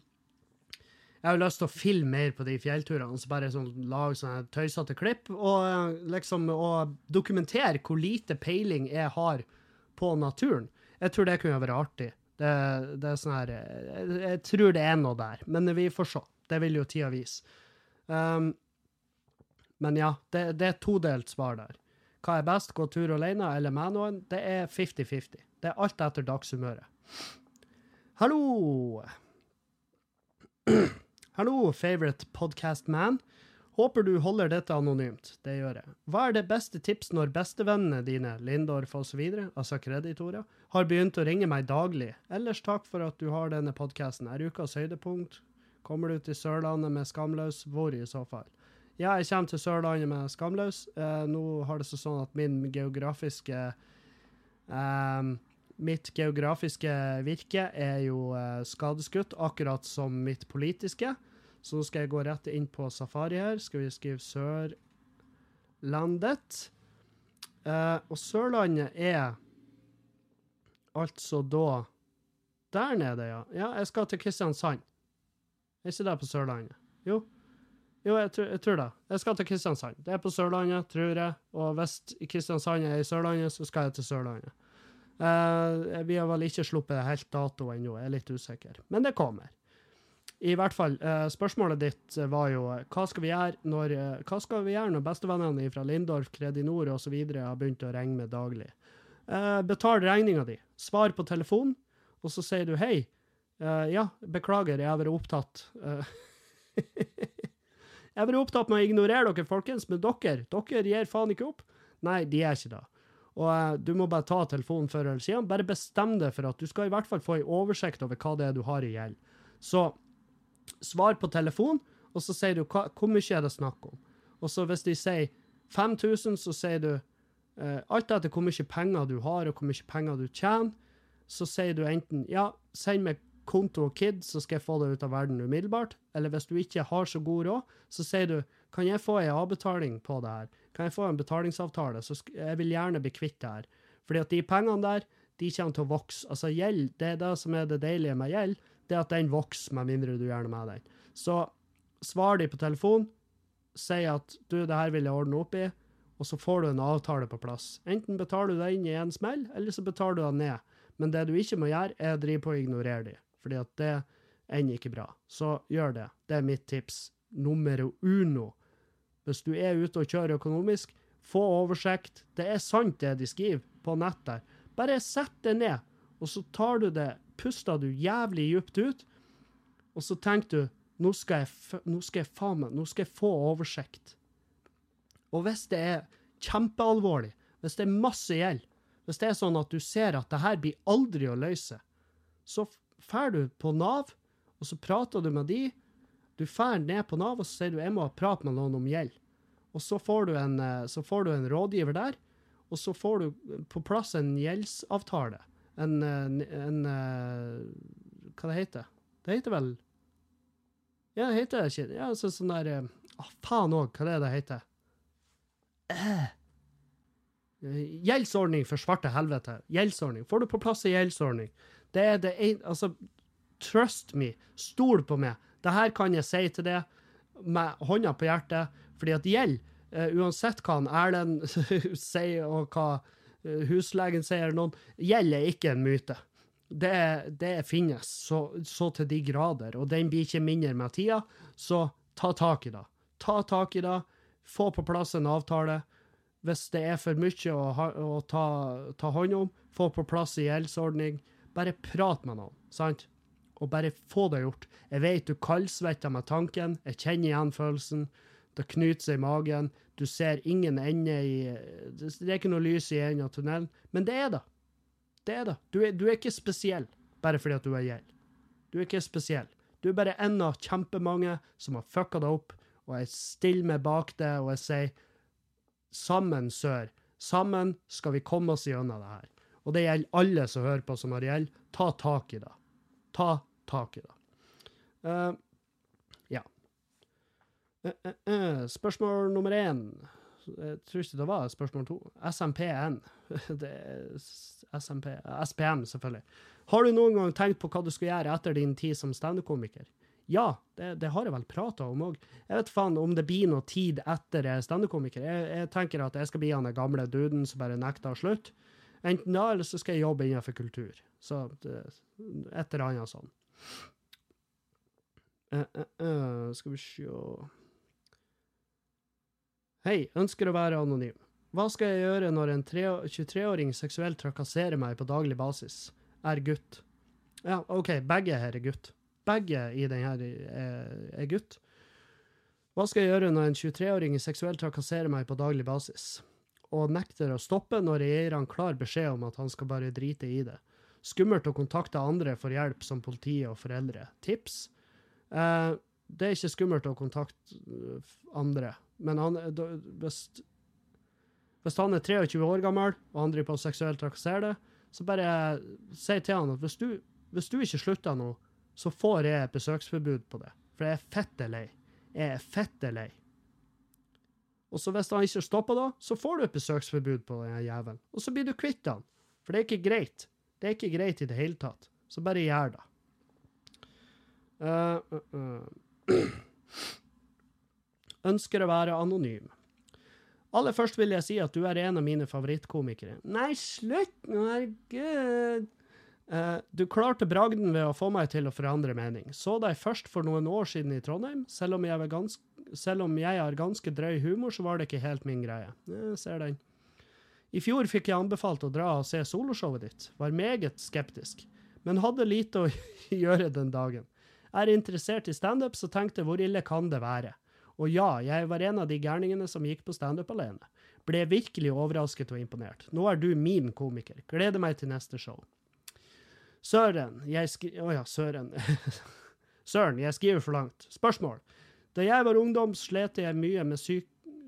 A: jeg har jo lyst til å filme mer på de fjellturene, så bare sånn, lage sånne tøysete klipp, og eh, liksom og dokumentere hvor lite peiling jeg har på naturen. Jeg tror det kunne være artig. Det, det er sånn her jeg, jeg tror det er noe der, men vi får se. Det vil jo tida vise. Um, men ja, det, det er todelt svar der. Hva er best, gå tur alene eller med noen? Det er 50-50. Det er alt etter dagshumøret. Hallo! Hallo, favorite podcast man. Håper du holder dette anonymt. Det gjør jeg. Hva er det beste tips når bestevennene dine, Lindorf osv., altså kreditorer, har begynt å ringe meg daglig? Ellers takk for at du har denne podkasten. Er ukas høydepunkt? Kommer du til Sørlandet med Skamløs? Hvor i så fall? Ja, jeg kommer til Sørlandet med Skamløs. Eh, nå har det seg sånn at min geografiske eh, Mitt geografiske virke er jo eh, skadeskutt, akkurat som mitt politiske. Så nå skal jeg gå rett inn på safari her. Skal vi skrive Sørlandet. Eh, og Sørlandet er Altså da Der nede, ja. Ja, jeg skal til Kristiansand. Er ikke det på Sørlandet? Jo. Jo, jeg tror, jeg tror det. Jeg skal til Kristiansand. Det er på Sørlandet, tror jeg. Og hvis Kristiansand er i Sørlandet, så skal jeg til Sørlandet. Uh, vi har vel ikke sluppet helt dato ennå, jeg er litt usikker. Men det kommer. I hvert fall, eh, spørsmålet ditt var jo eh, hva skal vi gjøre når, eh, vi gjøre når bestevennene fra Lindorf, Kredinor osv. har begynt å ringe med daglig? Eh, betal regninga di. Svar på telefon, og så sier du hei. Eh, ja, beklager, jeg har vært opptatt. Eh, jeg har vært opptatt med å ignorere dere, folkens, men dere, dere gir faen ikke opp. Nei, de er ikke det. Og eh, du må bare ta telefonen før eller siden. Bare bestem deg for at du skal i hvert fall få en oversikt over hva det er du har i gjeld. Så svar på telefon, og så sier du hva, hvor mye er det snakk om. Og så hvis de sier 5000, så sier du eh, alt etter hvor mye penger du har og hvor mye penger du tjener, så sier du enten ja, send meg konto og KID, så skal jeg få det ut av verden umiddelbart. Eller hvis du ikke har så god råd, så sier du kan jeg få en avbetaling på det her? Kan jeg få en betalingsavtale? Så jeg vil gjerne bli kvitt det her. Fordi at de pengene der, de kommer til å vokse. Altså gjeld, det er det som er det deilige med gjeld, det er at den vokser med mindre du gjør noe med den. Så svar de på telefon, si at du, det her vil jeg ordne opp i, og så får du en avtale på plass. Enten betaler du deg inn i en smell, eller så betaler du deg ned. Men det du ikke må gjøre, er å drive på og ignorere de, fordi at det ender ikke bra. Så gjør det. Det er mitt tips. Numero uno. Hvis du er ute og kjører økonomisk, få oversikt. Det er sant det de skriver på nett der. Bare sett det ned, og så tar du det, puster du jævlig djupt ut, og så tenker du nå skal jeg, nå skal jeg faen meg, nå skal jeg få oversikt. Og hvis det er kjempealvorlig, hvis det er masse gjeld, hvis det er sånn at du ser at det her blir aldri å løse, så drar du på Nav, og så prater du med de. Du drar ned på Nav, og så sier du jeg må prate med noen om gjeld. Og så får en, eh, så får du en rådgiver der, og så får du på plass en gjeldsavtale. En, en, en eh, Hva det heter det? heter vel Ja, det heter ikke Ja, så, sånn der Å, ah, Faen òg, hva det er det heter? Eh. Gjeldsordning for svarte helvete. Gjeldsordning. Får du på plass en gjeldsordning? Det er det en, Altså, trust me. Stol på meg. Det her kan jeg si til deg med hånda på hjertet, fordi at gjeld, uh, uansett hva Erlend sier, og hva eh, huslegen sier, noen, gjeld er ikke en myte. Det, det finnes så, så til de grader, og den blir ikke mindre med tida, så ta tak i det. Ta tak i det, få på plass en avtale. Hvis det er for mye å, ha, å ta, ta hånd om, få på plass en gjeldsordning. Bare prat med noen, sant? Og bare få det gjort. Jeg vet du kaldsvetter med tanken, jeg kjenner igjen følelsen. Det knyter seg i magen. Du ser ingen ende i Det det er ikke noe lys i enden av tunnelen, men det er det. Det er det. Du er, du er ikke spesiell bare fordi at du er gjeld. Du er ikke spesiell. Du er bare en av kjempemange som har fucka deg opp, og jeg stiller meg bak det, og jeg sier sammen, sør. Sammen skal vi komme oss gjennom det her. Og det gjelder alle som hører på som har gjeld. Ta tak i det. Ta tak i det. Eh. Eh, eh, eh, spørsmål nummer én. Jeg tror ikke det var spørsmål to. SMPN. Det er SMP, SPM, selvfølgelig. Har du noen gang tenkt på hva du skal gjøre etter din tid som standup-komiker? Ja, det, det har jeg vel prata om òg. Jeg vet faen om det blir noe tid etter jeg er standup-komiker. Jeg, jeg tenker at jeg skal bli han den gamle duden som bare nekter å slutte. Enten da, eller så skal jeg jobbe innenfor kultur. Så det, et eller annet sånn. Uh, uh, uh, skal vi se Hei, ønsker å være anonym. Hva skal jeg gjøre når en 23-åring seksuelt trakasserer meg på daglig basis? Er gutt. Ja, OK, begge her er gutt. Begge i den her er, er gutt. Hva skal jeg gjøre når en 23-åring seksuelt trakasserer meg på daglig basis, og nekter å stoppe når jeg gir klar beskjed om at han skal bare drite i det? Skummelt å kontakte andre for hjelp, som politiet og foreldre. Tips? Eh, det er ikke skummelt å kontakte øh, andre, men han, hvis, hvis han er 23 år gammel, og han driver på seksuelt trakasserer det, så bare si til han at hvis du, hvis du ikke slutter nå, så får jeg besøksforbud på det. For jeg er fette lei. Jeg er fette lei. Og så hvis han ikke stopper da, så får du et besøksforbud på den jævelen. Og så blir du kvitt han. For det er ikke greit. Det er ikke greit i det hele tatt. Så bare gjør det. Uh, uh, uh. Ønsker å være anonym. Aller først vil jeg si at du er en av mine favorittkomikere. Nei, slutt nå, herregud! Uh, du klarte bragden ved å få meg til å forandre mening. Så deg først for noen år siden i Trondheim. Selv om jeg, ganske, selv om jeg har ganske drøy humor, så var det ikke helt min greie. Jeg ser den. I fjor fikk jeg anbefalt å dra og se soloshowet ditt. Var meget skeptisk, men hadde lite å gjøre den dagen. Er interessert i standup, så tenkte hvor ille kan det være? Og ja, jeg var en av de gærningene som gikk på standup alene. Ble virkelig overrasket og imponert. Nå er du min komiker. Gleder meg til neste show. Søren, jeg skriver Å oh ja, søren. Søren, jeg skriver for langt. Spørsmål. Da jeg var ungdom, slet jeg mye, syk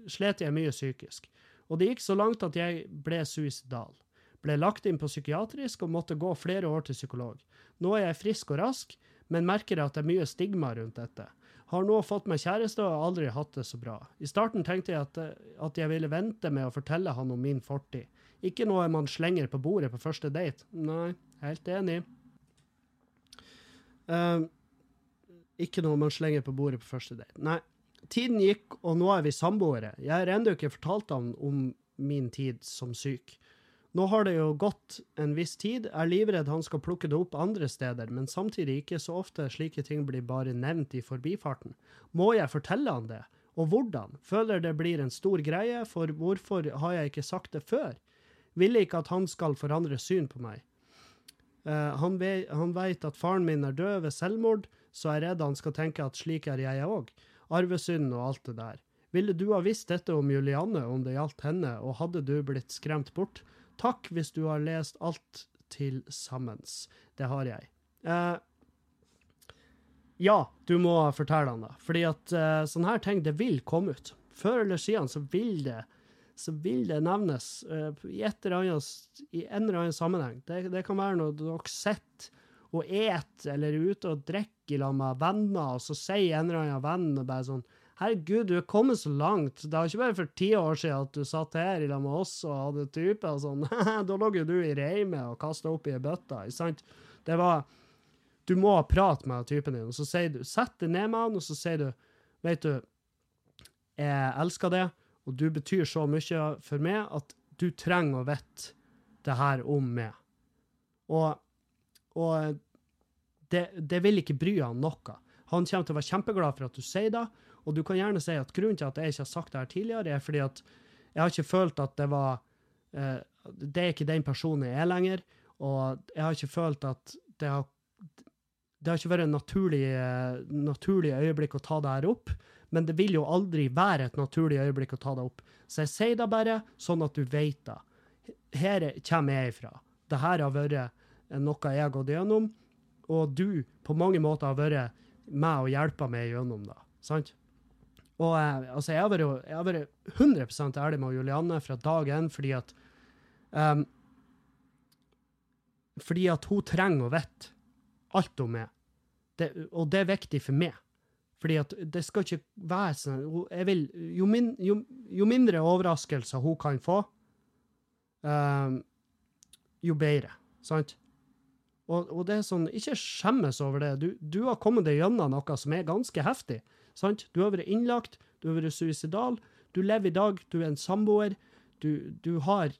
A: slet jeg mye psykisk. Og det gikk så langt at jeg ble suicidal. Ble lagt inn på psykiatrisk og måtte gå flere år til psykolog. Nå er jeg frisk og rask, men merker at det er mye stigma rundt dette. Har nå fått meg kjæreste og har aldri hatt det så bra. I starten tenkte jeg at, at jeg ville vente med å fortelle han om min fortid. Ikke noe man slenger på bordet på første date. Nei, helt enig. Uh, ikke noe man slenger på bordet på første date. Nei. Tiden gikk, og nå er vi samboere. Jeg har ennå ikke fortalt ham om min tid som syk. Nå har det jo gått en viss tid, er livredd han skal plukke det opp andre steder, men samtidig ikke så ofte slike ting blir bare nevnt i forbifarten. Må jeg fortelle han det? Og hvordan? Føler det blir en stor greie, for hvorfor har jeg ikke sagt det før? Ville ikke at han skal forandre syn på meg. Uh, han, ve han veit at faren min er død ved selvmord, så jeg er redd han skal tenke at slik er jeg òg. Arvesynd og alt det der. Ville du ha visst dette om Julianne om det gjaldt henne, og hadde du blitt skremt bort? Takk hvis du har lest alt til sammens. Det har jeg. Uh, ja, du må fortelle han det. Fordi at uh, sånne her ting, det vil komme ut. Før eller siden så vil det, så vil det nevnes uh, i, annet, i, en eller annen sammenheng. Det, det kan være noe dere sitter og et eller er ute og drikker sammen med venner, og så sier en eller annen venn bare sånn Herregud, du er kommet så langt. Det var ikke bare for ti år siden at du satt her i lag med oss og hadde type og sånn. da lå jo du i reime og kasta opp i ei bøtte, ikke sant? Det var Du må prate med typen din, og så sier du Sett deg ned med han, og så sier du Vet du, jeg elsker det, og du betyr så mye for meg at du trenger å vite det her om meg. Og, og det, det vil ikke bry han noe. Han kommer til å være kjempeglad for at du sier det, og du kan gjerne si at grunnen til at jeg ikke har sagt det her tidligere, er fordi at jeg har ikke følt at det var uh, Det er ikke den personen jeg er lenger, og jeg har ikke følt at det har det har ikke vært en naturlig, naturlig øyeblikk å ta det her opp, men det vil jo aldri være et naturlig øyeblikk å ta det opp. Så jeg sier det bare sånn at du vet det. Her kommer jeg ifra. Dette har vært noe jeg har gått gjennom, og du på mange måter har vært med og hjelpa meg gjennom det. Sant? Og eh, altså, jeg har, vært, jeg har vært 100 ærlig med Julianne fra dag én fordi at um, Fordi at hun trenger å vite alt om meg. Det, og det er viktig for meg. Fordi at det skal ikke være sånn jeg vil, jo, min, jo, jo mindre overraskelser hun kan få, um, jo bedre. Sant? Og, og, det er sånn, ikke skjemmes over det. Du, du har kommet deg gjennom noe som er ganske heftig. Sant? Du har vært innlagt, du har vært suicidal, du lever i dag, du er en samboer. Du, du, har,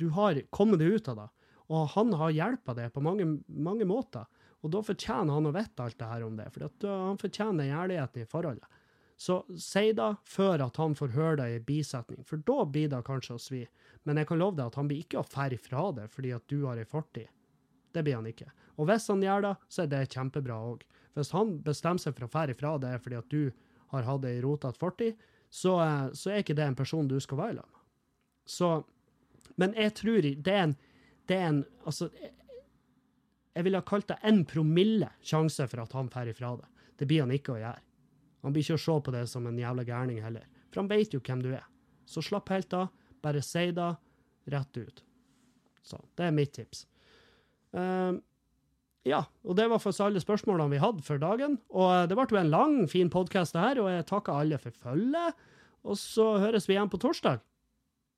A: du har kommet deg ut av det. Og han har hjulpet deg på mange, mange, måter. Og da fortjener han å vite alt det her om det, for han fortjener ærligheten i forholdet. Så si det før at han får høre det i bisetning, for da blir det kanskje å svi. Men jeg kan love deg at han blir ikke å ferde fra det fordi at du har ei fortid. Det blir han ikke. Og hvis han gjør det, så er det kjempebra òg. Hvis han bestemmer seg for å fære ifra det fordi at du har hatt ei rotete fortid, så, eh, så, er ikke det en person du skal være sammen med. Så Men jeg tror det er en, det er en Altså, jeg ville ha kalt det en promille sjanse for at han drar ifra det. Det blir han ikke å gjøre. Han blir ikke å se på det som en jævla gærning heller. For han vet jo hvem du er. Så slapp helt av. Bare si det rett ut. Så det er mitt tips. Uh, ja, og det var faktisk alle spørsmålene vi hadde for dagen. Og eh, det ble jo en lang, fin podkast, det her, og jeg takker alle for følget. Og så høres vi igjen på torsdag.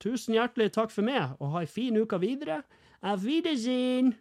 A: Tusen hjertelig takk for meg, og ha ei fin uke videre. Auf Wiedersehen!